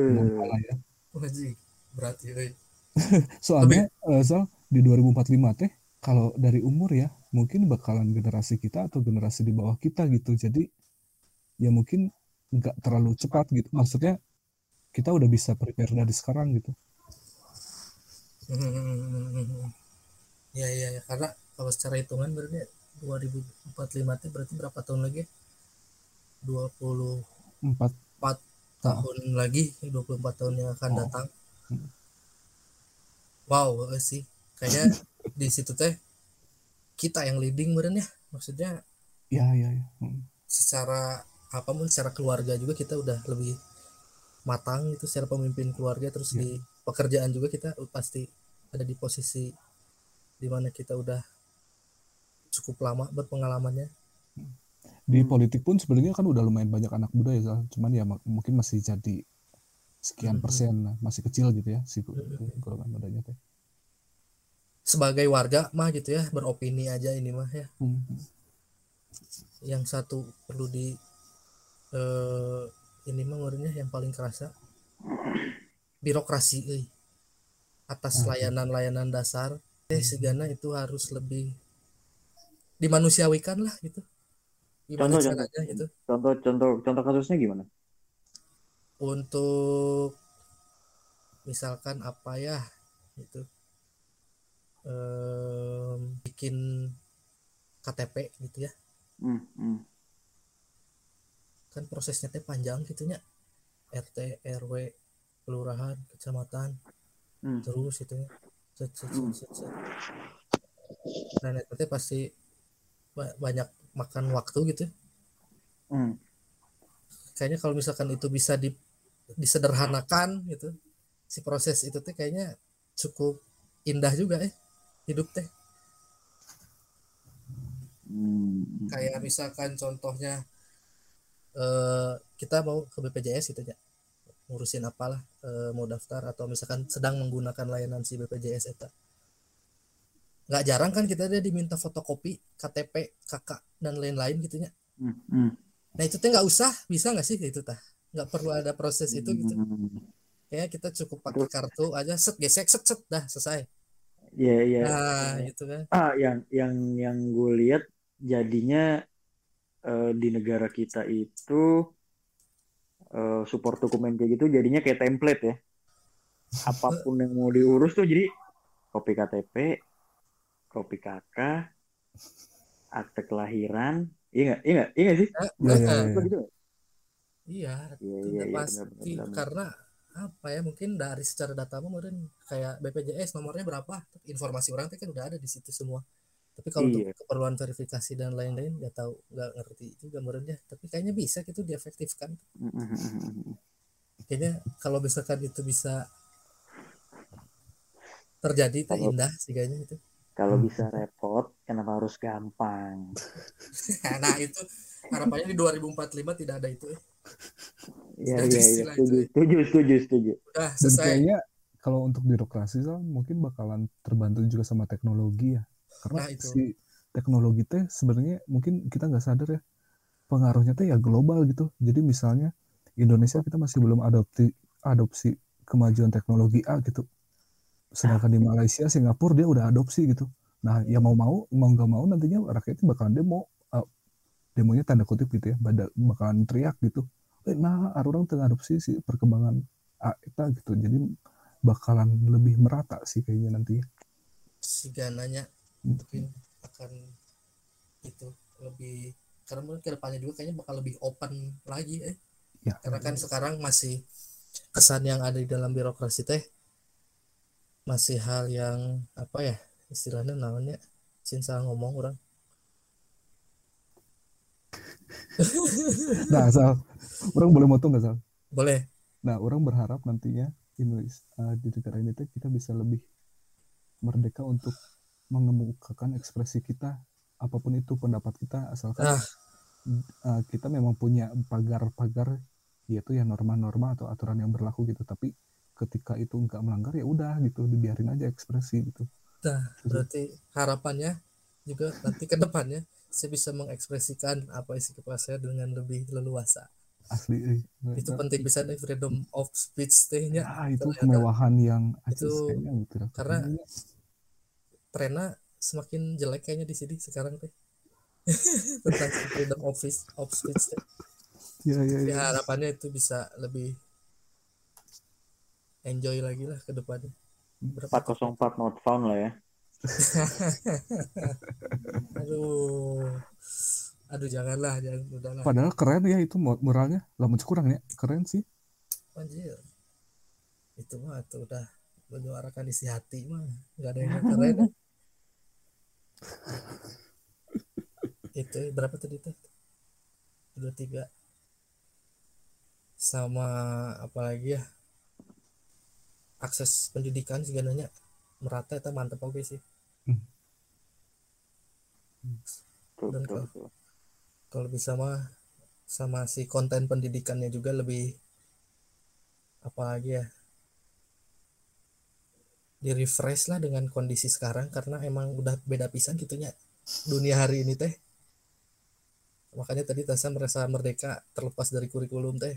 enam hal be, lah ya Wajib, berarti euy. soalnya eh, Zal, di 2045 teh kalau dari umur ya mungkin bakalan generasi kita atau generasi di bawah kita gitu. Jadi ya mungkin nggak terlalu cepat gitu. Maksudnya kita udah bisa prepare dari sekarang gitu. Ya ya ya karena kalau secara hitungan berarti 2045 itu berarti berapa tahun lagi? 24 empat tahun lagi, 24 tahun yang akan Oh. datang. Hmm. Wow, eh, sih. Kayaknya di situ teh kita yang leading meren ya. Maksudnya ya ya ya Hmm. secara apa pun secara keluarga juga kita udah lebih matang gitu secara pemimpin keluarga terus Ya. di pekerjaan juga kita pasti ada di posisi di mana kita udah cukup lama berpengalamannya di Hmm. politik pun sebenarnya kan udah lumayan banyak anak muda ya Zal. cuman ya mungkin masih jadi sekian Mhm. persen masih kecil gitu ya si Mhm. golongan mudanya teh sebagai warga mah gitu ya beropini aja ini mah ya Hmm. yang satu perlu di eh, ini mah ngerinya yang paling kerasa birokrasi euy. atas Ah. layanan-layanan dasar eh segana itu harus lebih dimanusiawikan lah gitu gimana Contoh, contoh. caranya gitu contoh contoh contoh kasusnya gimana? untuk misalkan apa ya gitu em, bikin KTP gitu ya Hmm, hmm. kan prosesnya teh panjang gitunya RT RW kelurahan kecamatan Hmm. terus itu ya set, set, set, Hmm. set, set. dan itu teh pasti ba- banyak makan waktu gitu Hmm. kayaknya kalau misalkan itu bisa di, disederhanakan gitu si proses itu teh kayaknya cukup indah juga ya hidup teh Hmm. kayak misalkan contohnya eh kita mau ke BPJS gitu ya ngurusin apalah eh, mau daftar atau misalkan sedang menggunakan layanan si BPJS eta nggak jarang kan kita dia diminta fotokopi KTP kakak dan lain-lain gitunya Hmm. Nah itu teh nggak usah bisa nggak sih itu tah nggak perlu ada proses itu gitu kayak kita cukup pakai kartu aja set gesek set set dah selesai Iya, iya. nah itu kan Ah, yang yang yang gue lihat jadinya eh, di negara kita itu eh, support dokumen kayak gitu jadinya kayak template ya. Apa pun yang mau diurus tuh jadi kopi KTP, kopi KK, akte kelahiran, iya nggak? Iya nggak? Iya nggak sih? Nah, Iya, iya, iya. Gitu iya Iya, itu iya, teh iya, pasti benar, benar. karena apa ya mungkin dari secara data mungkin kayak BPJS nomornya berapa informasi orang teh kan udah ada di situ semua tapi kalau Iya. untuk keperluan verifikasi dan lain-lain nggak tahu nggak ngerti juga menurutnya tapi kayaknya bisa gitu diefektifkan kayaknya kalau misalkan itu bisa terjadi itu indah sih kayaknya itu Kalau bisa repot, kenapa harus gampang? nah itu harapannya di 2045 tidak ada itu ya. Iya, iya, iya. Setuju, setuju, setuju, setuju. udah Dan kayaknya kalau untuk birokrasi Sal, mungkin bakalan terbantu juga sama teknologi ya. Karena Nah, itu. si teknologi teh sebenarnya mungkin kita nggak sadar ya pengaruhnya teh ya global gitu. Jadi misalnya Indonesia kita masih belum adopsi adopsi kemajuan teknologi A gitu. Sedangkan di Malaysia, Singapura dia udah adopsi gitu. Nah, ya mau mau mau nggak mau nantinya rakyatnya bakalan demo uh, demonya tanda kutip gitu ya, bakalan teriak gitu. Eh, nah, orang tengah adopsi si perkembangan A eta gitu. Jadi bakalan lebih merata sih kayaknya nanti. si gananya Hmm. mungkin akan itu lebih karena mungkin ke depannya juga kayaknya bakal lebih open lagi eh Ya, karena kan sekarang masih kesan yang ada di dalam birokrasi teh masih hal yang apa ya istilahnya namanya cinta ngomong orang Nah, Sal, orang boleh motong nggak, Sal? boleh Nah, orang berharap nantinya Indonesia eh, di negara ini kita bisa lebih merdeka untuk mengemukakan ekspresi kita apa pun itu pendapat kita asalkan Ah. eh, kita memang punya pagar-pagar yaitu ya norma-norma atau aturan yang berlaku gitu tapi ketika itu nggak melanggar ya udah gitu dibiarin aja ekspresi gitu nah berarti harapannya juga nanti ke depannya saya bisa mengekspresikan apa isi kepala saya dengan lebih leluasa asli eh. itu Nah, penting bisa nih freedom of speech tehnya ya, itu ternyata. kemewahan yang Itu gitu karena trennya semakin jelek kayaknya di sini sekarang teh tentang freedom of speech, of speech teh. ya ya Ya, ya harapannya itu bisa lebih enjoy lagi lah ke depannya. Berapa? 404 not found lah ya. aduh. Aduh janganlah jangan udahlah. Padahal keren ya itu mu- muralnya. Lamun kurang ya. Keren sih. Anjir. Itu mah tuh udah menyuarakan isi hati mah. Nggak ada yang keren itu berapa tadi tuh? Dua tiga. Sama apa lagi ya akses pendidikan segalanya merata itu mantep oke sih. Betul, Dan betul, kalau- kalau bisa mah sama si konten pendidikannya juga lebih apa lagi ya? Di refresh lah dengan kondisi sekarang karena emang udah beda pisan gitunya dunia hari ini teh. Makanya tadi Tasa merasa merdeka terlepas dari kurikulum teh.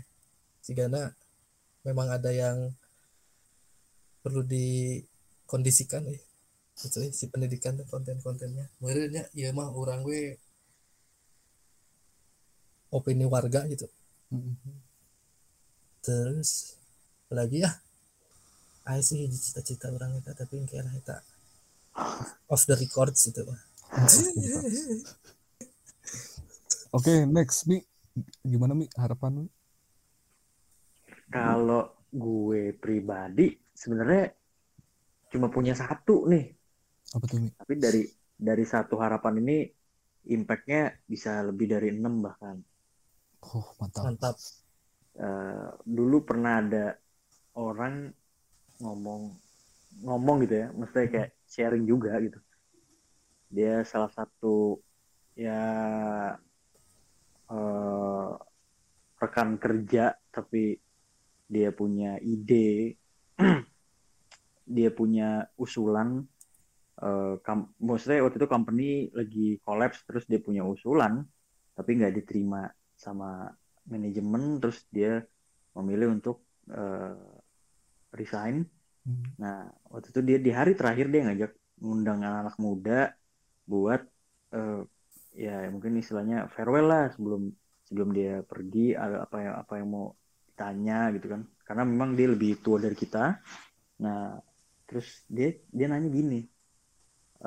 Sigana memang ada yang perlu dikondisikan ya itu ya, si pendidikan teh konten-kontennya. Merenya iya mah orang we opini warga gitu. Mm. terus lagi ya? Ayo sih hiji cita-cita orang itu tapi lah itu off the records itu mah. Oke, next Mi. Gimana mi harapan Mi? Kalau gue pribadi sebenarnya cuma punya satu nih, apa tuh mi tapi dari dari satu harapan ini impactnya bisa lebih dari enam bahkan. oh mantap Mantap. Eh, dulu pernah ada orang ngomong ngomong gitu ya, maksudnya kayak sharing juga gitu. Dia salah satu ya eh, rekan kerja tapi dia punya ide, dia punya usulan. eh, kam- maksudnya waktu itu company lagi collapse terus dia punya usulan tapi nggak diterima sama manajemen terus dia memilih untuk eh, resign. Hmm. Nah, waktu itu dia di hari terakhir dia ngajak ngundang anak-anak muda buat eh, ya mungkin istilahnya farewell lah sebelum sebelum dia pergi ada apa yang apa yang mau ditanya gitu kan. Karena memang dia lebih tua dari kita. Nah, terus dia dia nanya gini.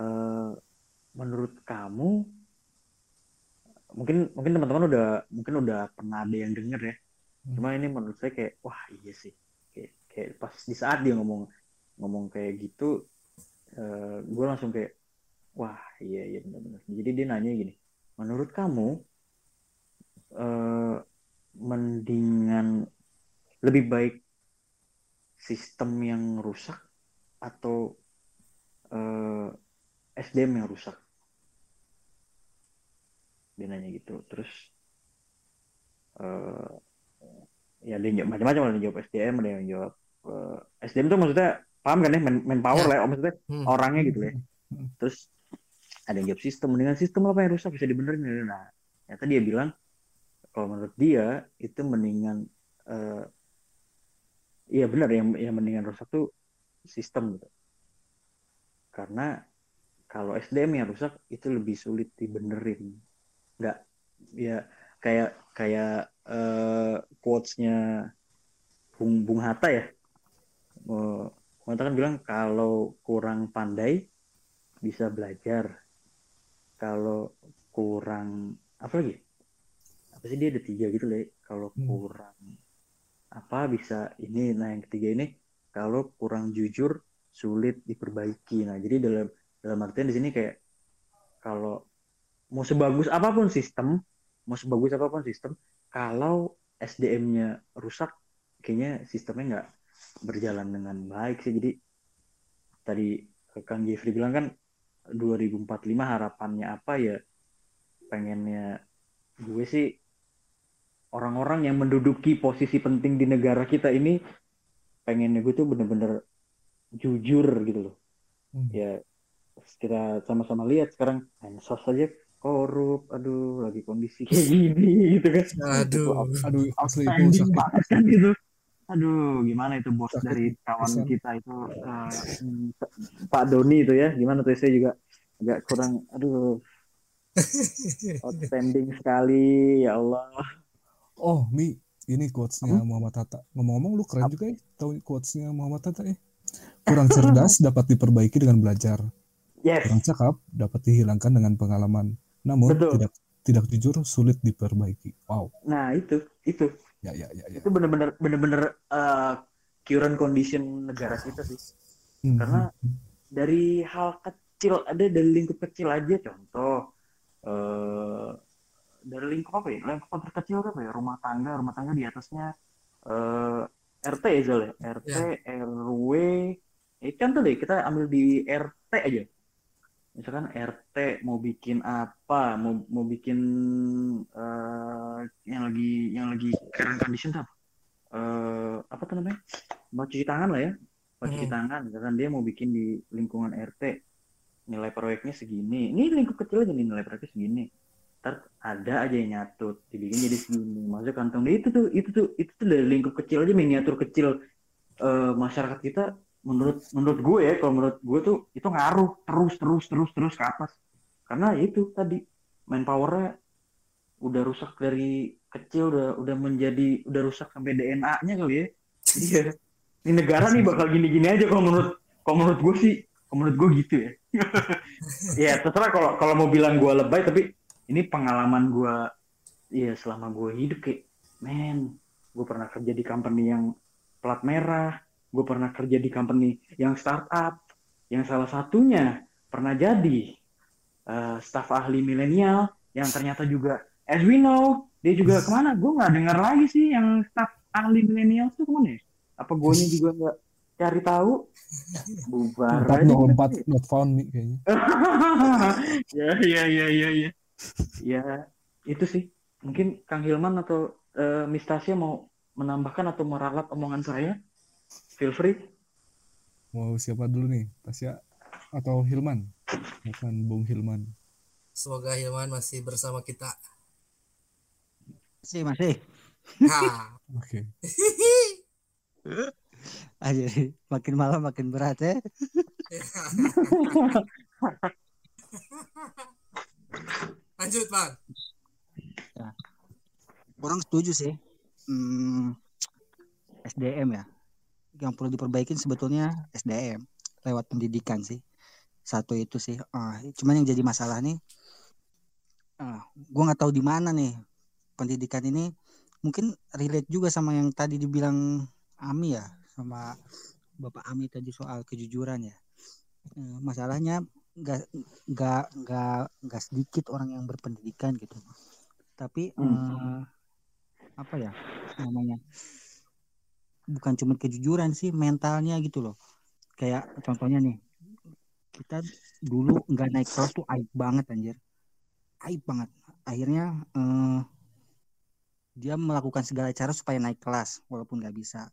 eh, menurut kamu mungkin mungkin teman-teman udah mungkin udah pernah ada yang denger ya. Hmm. Cuma ini menurut saya kayak wah iya sih. Kayak, kayak pas di saat dia ngomong ngomong kayak gitu gue langsung kayak wah iya iya benar-benar. Jadi dia nanya gini, menurut kamu eh, mendingan lebih baik sistem yang rusak atau eh, SDM yang rusak? Dia nanya gitu. Terus eh ya dia jawab macam-macam ada yang jawab SDM ada yang jawab eh, SDM tuh maksudnya paham kan ya man, manpower Ya. lah ya maksudnya Hmm. orangnya gitu ya Hmm. terus ada yang jawab sistem dengan sistem apa yang rusak bisa dibenerin nah ternyata dia bilang kalau menurut dia itu mendingan eh, iya benar yang yang mendingan rusak tuh sistem gitu. Karena kalau SDM yang rusak itu lebih sulit dibenerin. Nggak ya kayak kayak eh, quotes-nya Bung Bung Hatta ya. Bung Hatta kan bilang kalau kurang pandai bisa belajar. Kalau kurang apa lagi? Apa sih dia ada tiga gitu loh kalau Hmm. kurang apa bisa ini. Nah yang ketiga ini kalau kurang jujur sulit diperbaiki. Nah jadi dalam dalam artian di sini kayak kalau mau sebagus apa pun sistem mau sebagus apa pun sistem kalau SDM-nya rusak kayaknya sistemnya nggak berjalan dengan baik sih. Jadi tadi Kang Jeffrey bilang kan 2045 harapannya apa ya? Pengennya gue sih orang-orang yang menduduki posisi penting di negara kita ini pengennya gue tuh bener-bener jujur gitu loh Hmm. ya kita sama-sama lihat sekarang mensos aja korup aduh lagi kondisi kayak gini gitu kan Aduh. aduh asli itu sakit banget kan gitu aduh gimana itu bos Sakit dari kawan pisan. kita itu hmm, Pak Doni itu ya gimana tuh saya juga agak kurang aduh outstanding sekali ya Allah oh mi ini quotesnya Apa? Muhammad Hatta. Ngomong-ngomong lu keren juga ya tahu quotesnya Muhammad Hatta ya kurang cerdas dapat diperbaiki dengan belajar. Yes. Kurang cakap dapat dihilangkan dengan pengalaman. Namun Betul. tidak tidak jujur sulit diperbaiki. Wow. Nah itu itu. Ya ya ya ya. Itu bener-bener bener-bener eh, current condition negara kita sih. Hmm, karena- hmm, dari hal kecil ada dari lingkup kecil aja contoh eh dari lingkup apa ya? Lingkup terkecil apa ya? Rumah tangga rumah tangga di atasnya eh RT ya Zal ya? RT RW eh contoh deh kita ambil di RT aja. Misalkan RT mau bikin apa? Mau mau bikin eh yang lagi yang lagi current condition tuh apa? Eh, apa tuh namanya? Mau cuci tangan lah ya. Mau cuci Hmm. tangan. Misalkan dia mau bikin di lingkungan RT nilai proyeknya segini. Ini lingkup kecil aja nih nilai proyeknya segini ntar ada aja yang nyatut dibikin jadi segini. Maksudnya kantong itu tuh itu tuh itu tuh dari lingkup kecil aja miniatur kecil. Eh, masyarakat kita menurut menurut gue ya kalau menurut gue tuh itu ngaruh terus terus terus terus ke atas. Karena itu tadi manpowernya udah rusak dari kecil udah udah menjadi udah rusak sampai DNA-nya kali ya. Iya ini negara nih bakal gini-gini aja kalau menurut kalau menurut gue sih kalau menurut gue gitu ya. Ya terserah kalau kalau mau bilang gue lebay tapi ini pengalaman gue iya selama gue hidup kayak men gue pernah kerja di company yang plat merah gue pernah kerja di company yang startup yang salah satunya pernah jadi uh, staf ahli milenial yang ternyata juga as we know dia juga ke mana? Gue nggak dengar lagi sih yang staf ahli milenial tuh ke mana ya? Apa gue juga nggak cari tahu? Bubar aja. 404 not found nih kayaknya. Ya ya ya ya ya ya itu sih. Mungkin Kang Hilman atau uh, Miss Tasya mau menambahkan atau meralat omongan saya? Feel free. Mau siapa dulu nih? Tasya atau Hilman? Bukan Bung Hilman. Semoga Hilman masih bersama kita. Masih masih. Oke. Aja makin malam makin berat ya lanjut bang. Ya. orang setuju sih hmm, SDM ya. Yang perlu diperbaikin sebetulnya SDM lewat pendidikan sih. Satu itu sih. Uh, cuman yang jadi masalah nih uh, gue nggak tahu di mana nih pendidikan ini. Mungkin relate juga sama yang tadi dibilang Ami ya sama Bapak Ami tadi soal kejujuran ya. Eh, masalahnya nggak nggak nggak nggak sedikit orang yang berpendidikan gitu. Tapi hmm. eh, apa ya namanya? Bukan cuma kejujuran sih, mentalnya gitu loh. Kayak contohnya nih, kita dulu nggak naik kelas tuh aib banget anjir. Aib banget. Akhirnya eh, dia melakukan segala cara supaya naik kelas walaupun nggak bisa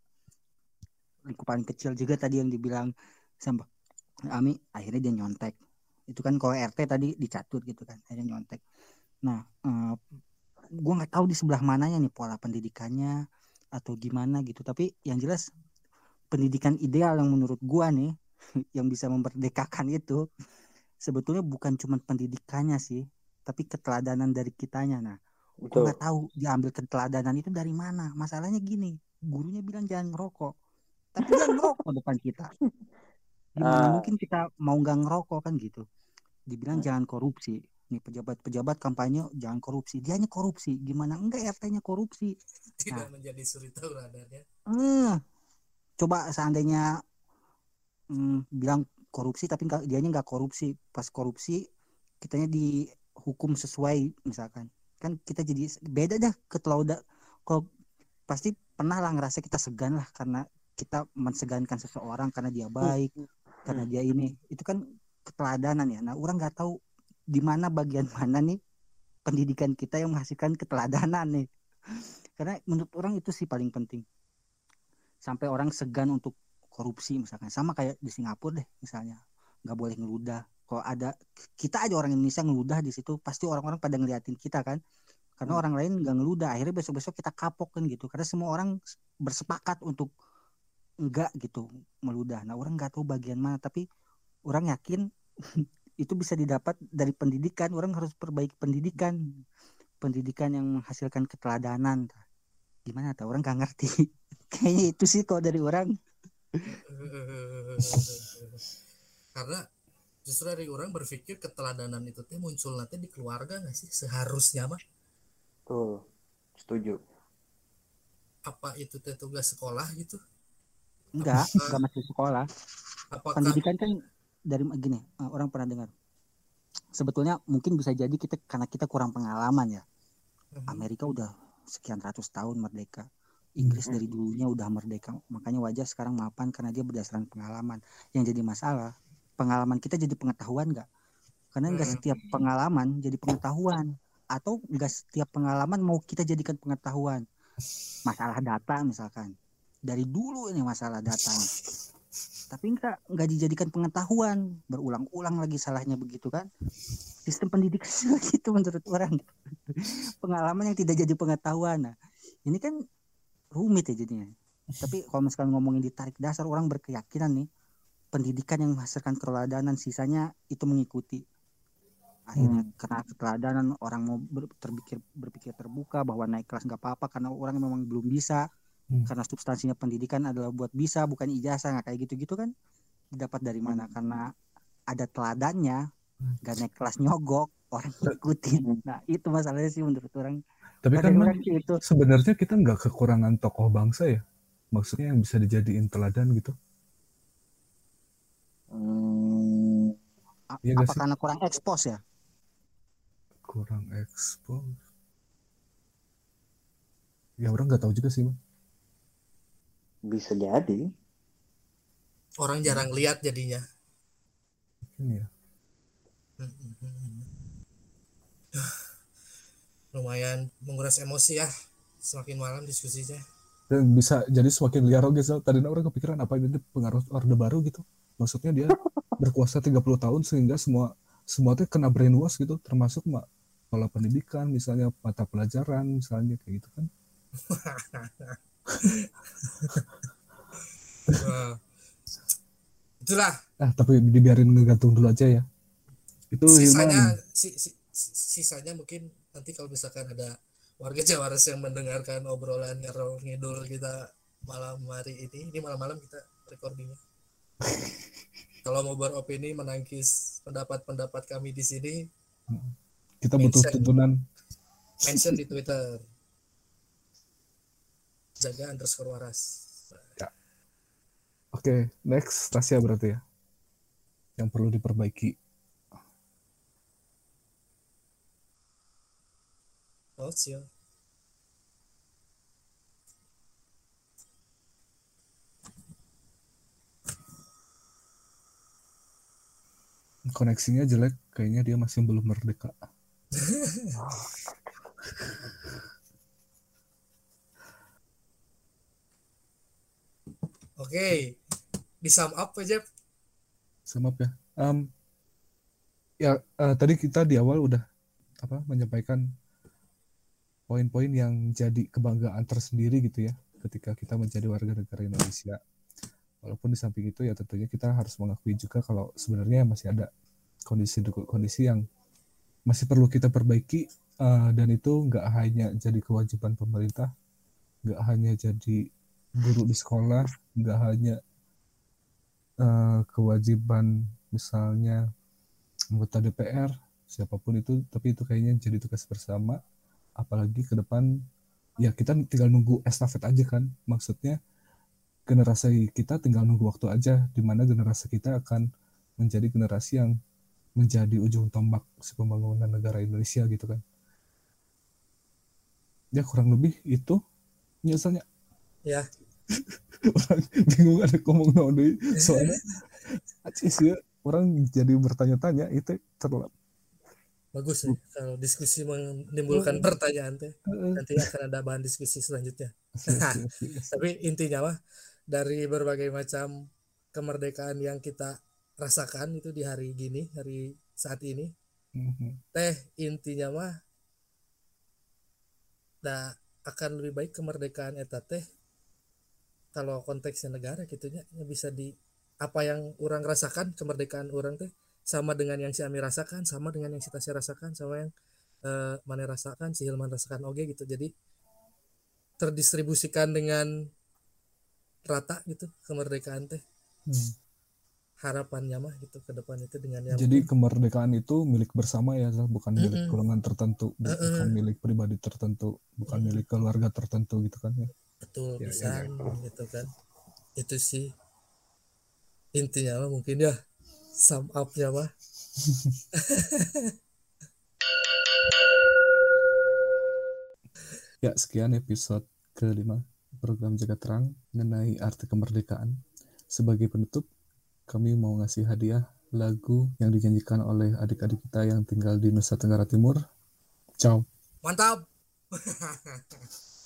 lingkup kecil juga tadi yang dibilang sama Ami akhirnya dia nyontek itu kan kalau RT tadi dicatur gitu kan akhirnya nyontek. Nah eh, gue nggak tahu di sebelah mananya nih pola pendidikannya atau gimana gitu. Tapi yang jelas pendidikan ideal yang menurut gue nih yang bisa memerdekakan itu sebetulnya bukan cuma pendidikannya sih tapi keteladanan dari kitanya. Nah gue nggak tahu diambil keteladanan itu dari mana. Masalahnya gini gurunya bilang jangan ngerokok tapi dia ngerokok depan kita. Gimana uh, mungkin kita mau nggak ngerokok kan gitu dibilang uh, jangan korupsi. Nih pejabat-pejabat kampanye jangan korupsi. Dia hanya korupsi. Gimana? Enggak RT-nya korupsi. Tidak nah, menjadi suri tauladannya eh, coba seandainya mm, bilang korupsi tapi enggak dianya nggak korupsi. Pas korupsi kitanya dihukum sesuai misalkan. Kan kita jadi beda dah ketelaudan kalau pasti pernah lah ngerasa kita segan lah karena kita mensegankan seseorang karena dia baik hmm. karena dia ini. Itu kan keteladanan ya. Nah orang nggak tahu di mana bagian mana nih pendidikan kita yang menghasilkan keteladanan nih. Karena menurut orang itu sih paling penting. Sampai orang segan untuk korupsi misalkan. Sama kayak di Singapura deh misalnya. Nggak boleh ngeludah. Kalau ada kita aja orang Indonesia ngeludah di situ pasti orang-orang pada ngeliatin kita kan. Karena hmm. orang lain nggak ngeludah. Akhirnya besok-besok kita kapok kan gitu. Karena semua orang bersepakat untuk enggak gitu meludah. Nah orang nggak tahu bagian mana. Tapi orang yakin itu bisa didapat dari pendidikan. Orang harus perbaiki pendidikan, pendidikan yang menghasilkan keteladanan. Gimana tuh orang nggak ngerti. Kayaknya itu sih kalau dari orang. Karena justru dari orang berpikir keteladanan itu teh muncul nanti di keluarga nggak sih seharusnya mah. Tuh, setuju. Apa itu teh tugas sekolah gitu? Enggak, enggak masih sekolah. Apakah... Pendidikan kan dari gini, eh, orang pernah dengar. Sebetulnya mungkin bisa jadi kita karena kita kurang pengalaman ya. Mhm. Amerika udah sekian ratus tahun merdeka. Inggris dari dulunya udah merdeka. Makanya wajar sekarang mapan karena dia berdasarkan pengalaman. Yang jadi masalah, pengalaman kita jadi pengetahuan enggak? Karena enggak mhm. setiap pengalaman jadi pengetahuan. Atau enggak setiap pengalaman mau kita jadikan pengetahuan. Masalah data misalkan dari dulu ini masalah datanya tapi enggak enggak dijadikan pengetahuan. Berulang-ulang lagi salahnya begitu kan. Sistem pendidikan itu menurut orang. Pengalaman yang tidak jadi pengetahuan. Nah ini kan rumit ya jadinya. Tapi kalau misalkan ngomongin ditarik dasar orang berkeyakinan nih pendidikan yang menghasilkan keteladanan sisanya itu mengikuti. Akhirnya hmm. karena keteladanan orang mau ber, terpikir berpikir terbuka bahwa naik kelas nggak apa-apa karena orang memang belum bisa hmm. karena substansinya pendidikan adalah buat bisa bukan ijazah nggak kayak gitu-gitu kan dapat dari mana hmm. karena ada teladannya hmm. gak naik kelas nyogok orang ikutin nah itu masalahnya sih menurut orang Tapi kan bilang gitu. sebenarnya kita nggak kekurangan tokoh bangsa ya. Maksudnya yang bisa dijadiin teladan gitu. Hmm, A- nggak Apa karena kurang ekspos ya? Kurang ekspos. Ya orang nggak tahu juga sih, Bang. Bisa jadi. Orang jarang lihat jadinya. Mungkin ya. Lumayan menguras emosi ya. Semakin malam diskusinya. Dan bisa jadi semakin liar oke. Tadi orang kepikiran apa ini pengaruh orde baru gitu. Maksudnya dia berkuasa 30 tahun sehingga semua semua tuh kena brainwash gitu termasuk mak pola pendidikan misalnya mata pelajaran misalnya kayak gitu kan. Wah. Itulah Ah, tapi dibiarin ngegantung dulu aja ya. Itu sisanya si, si- si- sisanya mungkin nanti kalau misalkan ada warga Jawares yang mendengarkan obrolan ngerol ngidul kita malam hari ini ini malam-malam kita recordingnya kalau mau beropini menangkis pendapat-pendapat kami di sini Kita butuh tuntunan. mention di Twitter jaga underscore waras Oke, next Tasya berarti ya. Yang perlu diperbaiki. oh siap Koneksinya jelek, kayaknya dia masih belum merdeka. oke di sum up aja Sama ya. Em, ya eh, tadi kita di awal udah apa menyampaikan poin-poin yang jadi kebanggaan tersendiri gitu ya ketika kita menjadi warga negara Indonesia. Walaupun di samping itu ya tentunya kita harus mengakui juga kalau sebenarnya masih ada kondisi-kondisi yang masih perlu kita perbaiki eh, dan itu nggak hanya jadi kewajiban pemerintah, nggak hanya jadi guru di sekolah, nggak hanya eh, kewajiban misalnya anggota DPR siapa pun itu tapi itu kayaknya jadi tugas bersama. Apalagi ke depan ya kita tinggal nunggu estafet aja kan. Maksudnya generasi kita tinggal nunggu waktu aja di mana generasi kita akan menjadi generasi yang menjadi ujung tombak si pembangunan negara Indonesia gitu kan. Ya kurang lebih itu misalnya. Ya orang bingung ada ngomong naon deui soalnya acis ya orang jadi bertanya-tanya itu terlalu bagus ya kalau diskusi menimbulkan pertanyaan teh nanti akan ada bahan diskusi selanjutnya. Tapi intinya mah dari berbagai macam kemerdekaan yang kita rasakan itu di hari gini hari saat ini teh intinya mah dah akan lebih baik kemerdekaan eta teh kalau konteksnya negara gitunya ya bisa di apa yang orang rasakan kemerdekaan orang teh sama dengan yang si Ami rasakan sama dengan yang si Tasya rasakan sama yang eh, Mane rasakan si Hilman rasakan oke gitu jadi terdistribusikan dengan rata gitu kemerdekaan teh Hmm. harapannya mah gitu ke depan itu dengan yang Jadi kemerdekaan itu milik bersama ya, bukan milik Mm-mm. golongan tertentu, bu- Mm-mm. bukan milik pribadi tertentu, bukan Mm. milik keluarga tertentu gitu kan ya. Betul Ya, ya, bisa ya. gitu kan itu sih intinya mah mungkin ya sum up-nya mah Ya, sekian episode kelima program Jaga Terang mengenai arti kemerdekaan. Sebagai penutup, kami mau ngasih hadiah lagu yang dinyanyikan oleh adik-adik kita yang tinggal di Nusa Tenggara Timur. Ciao. mantap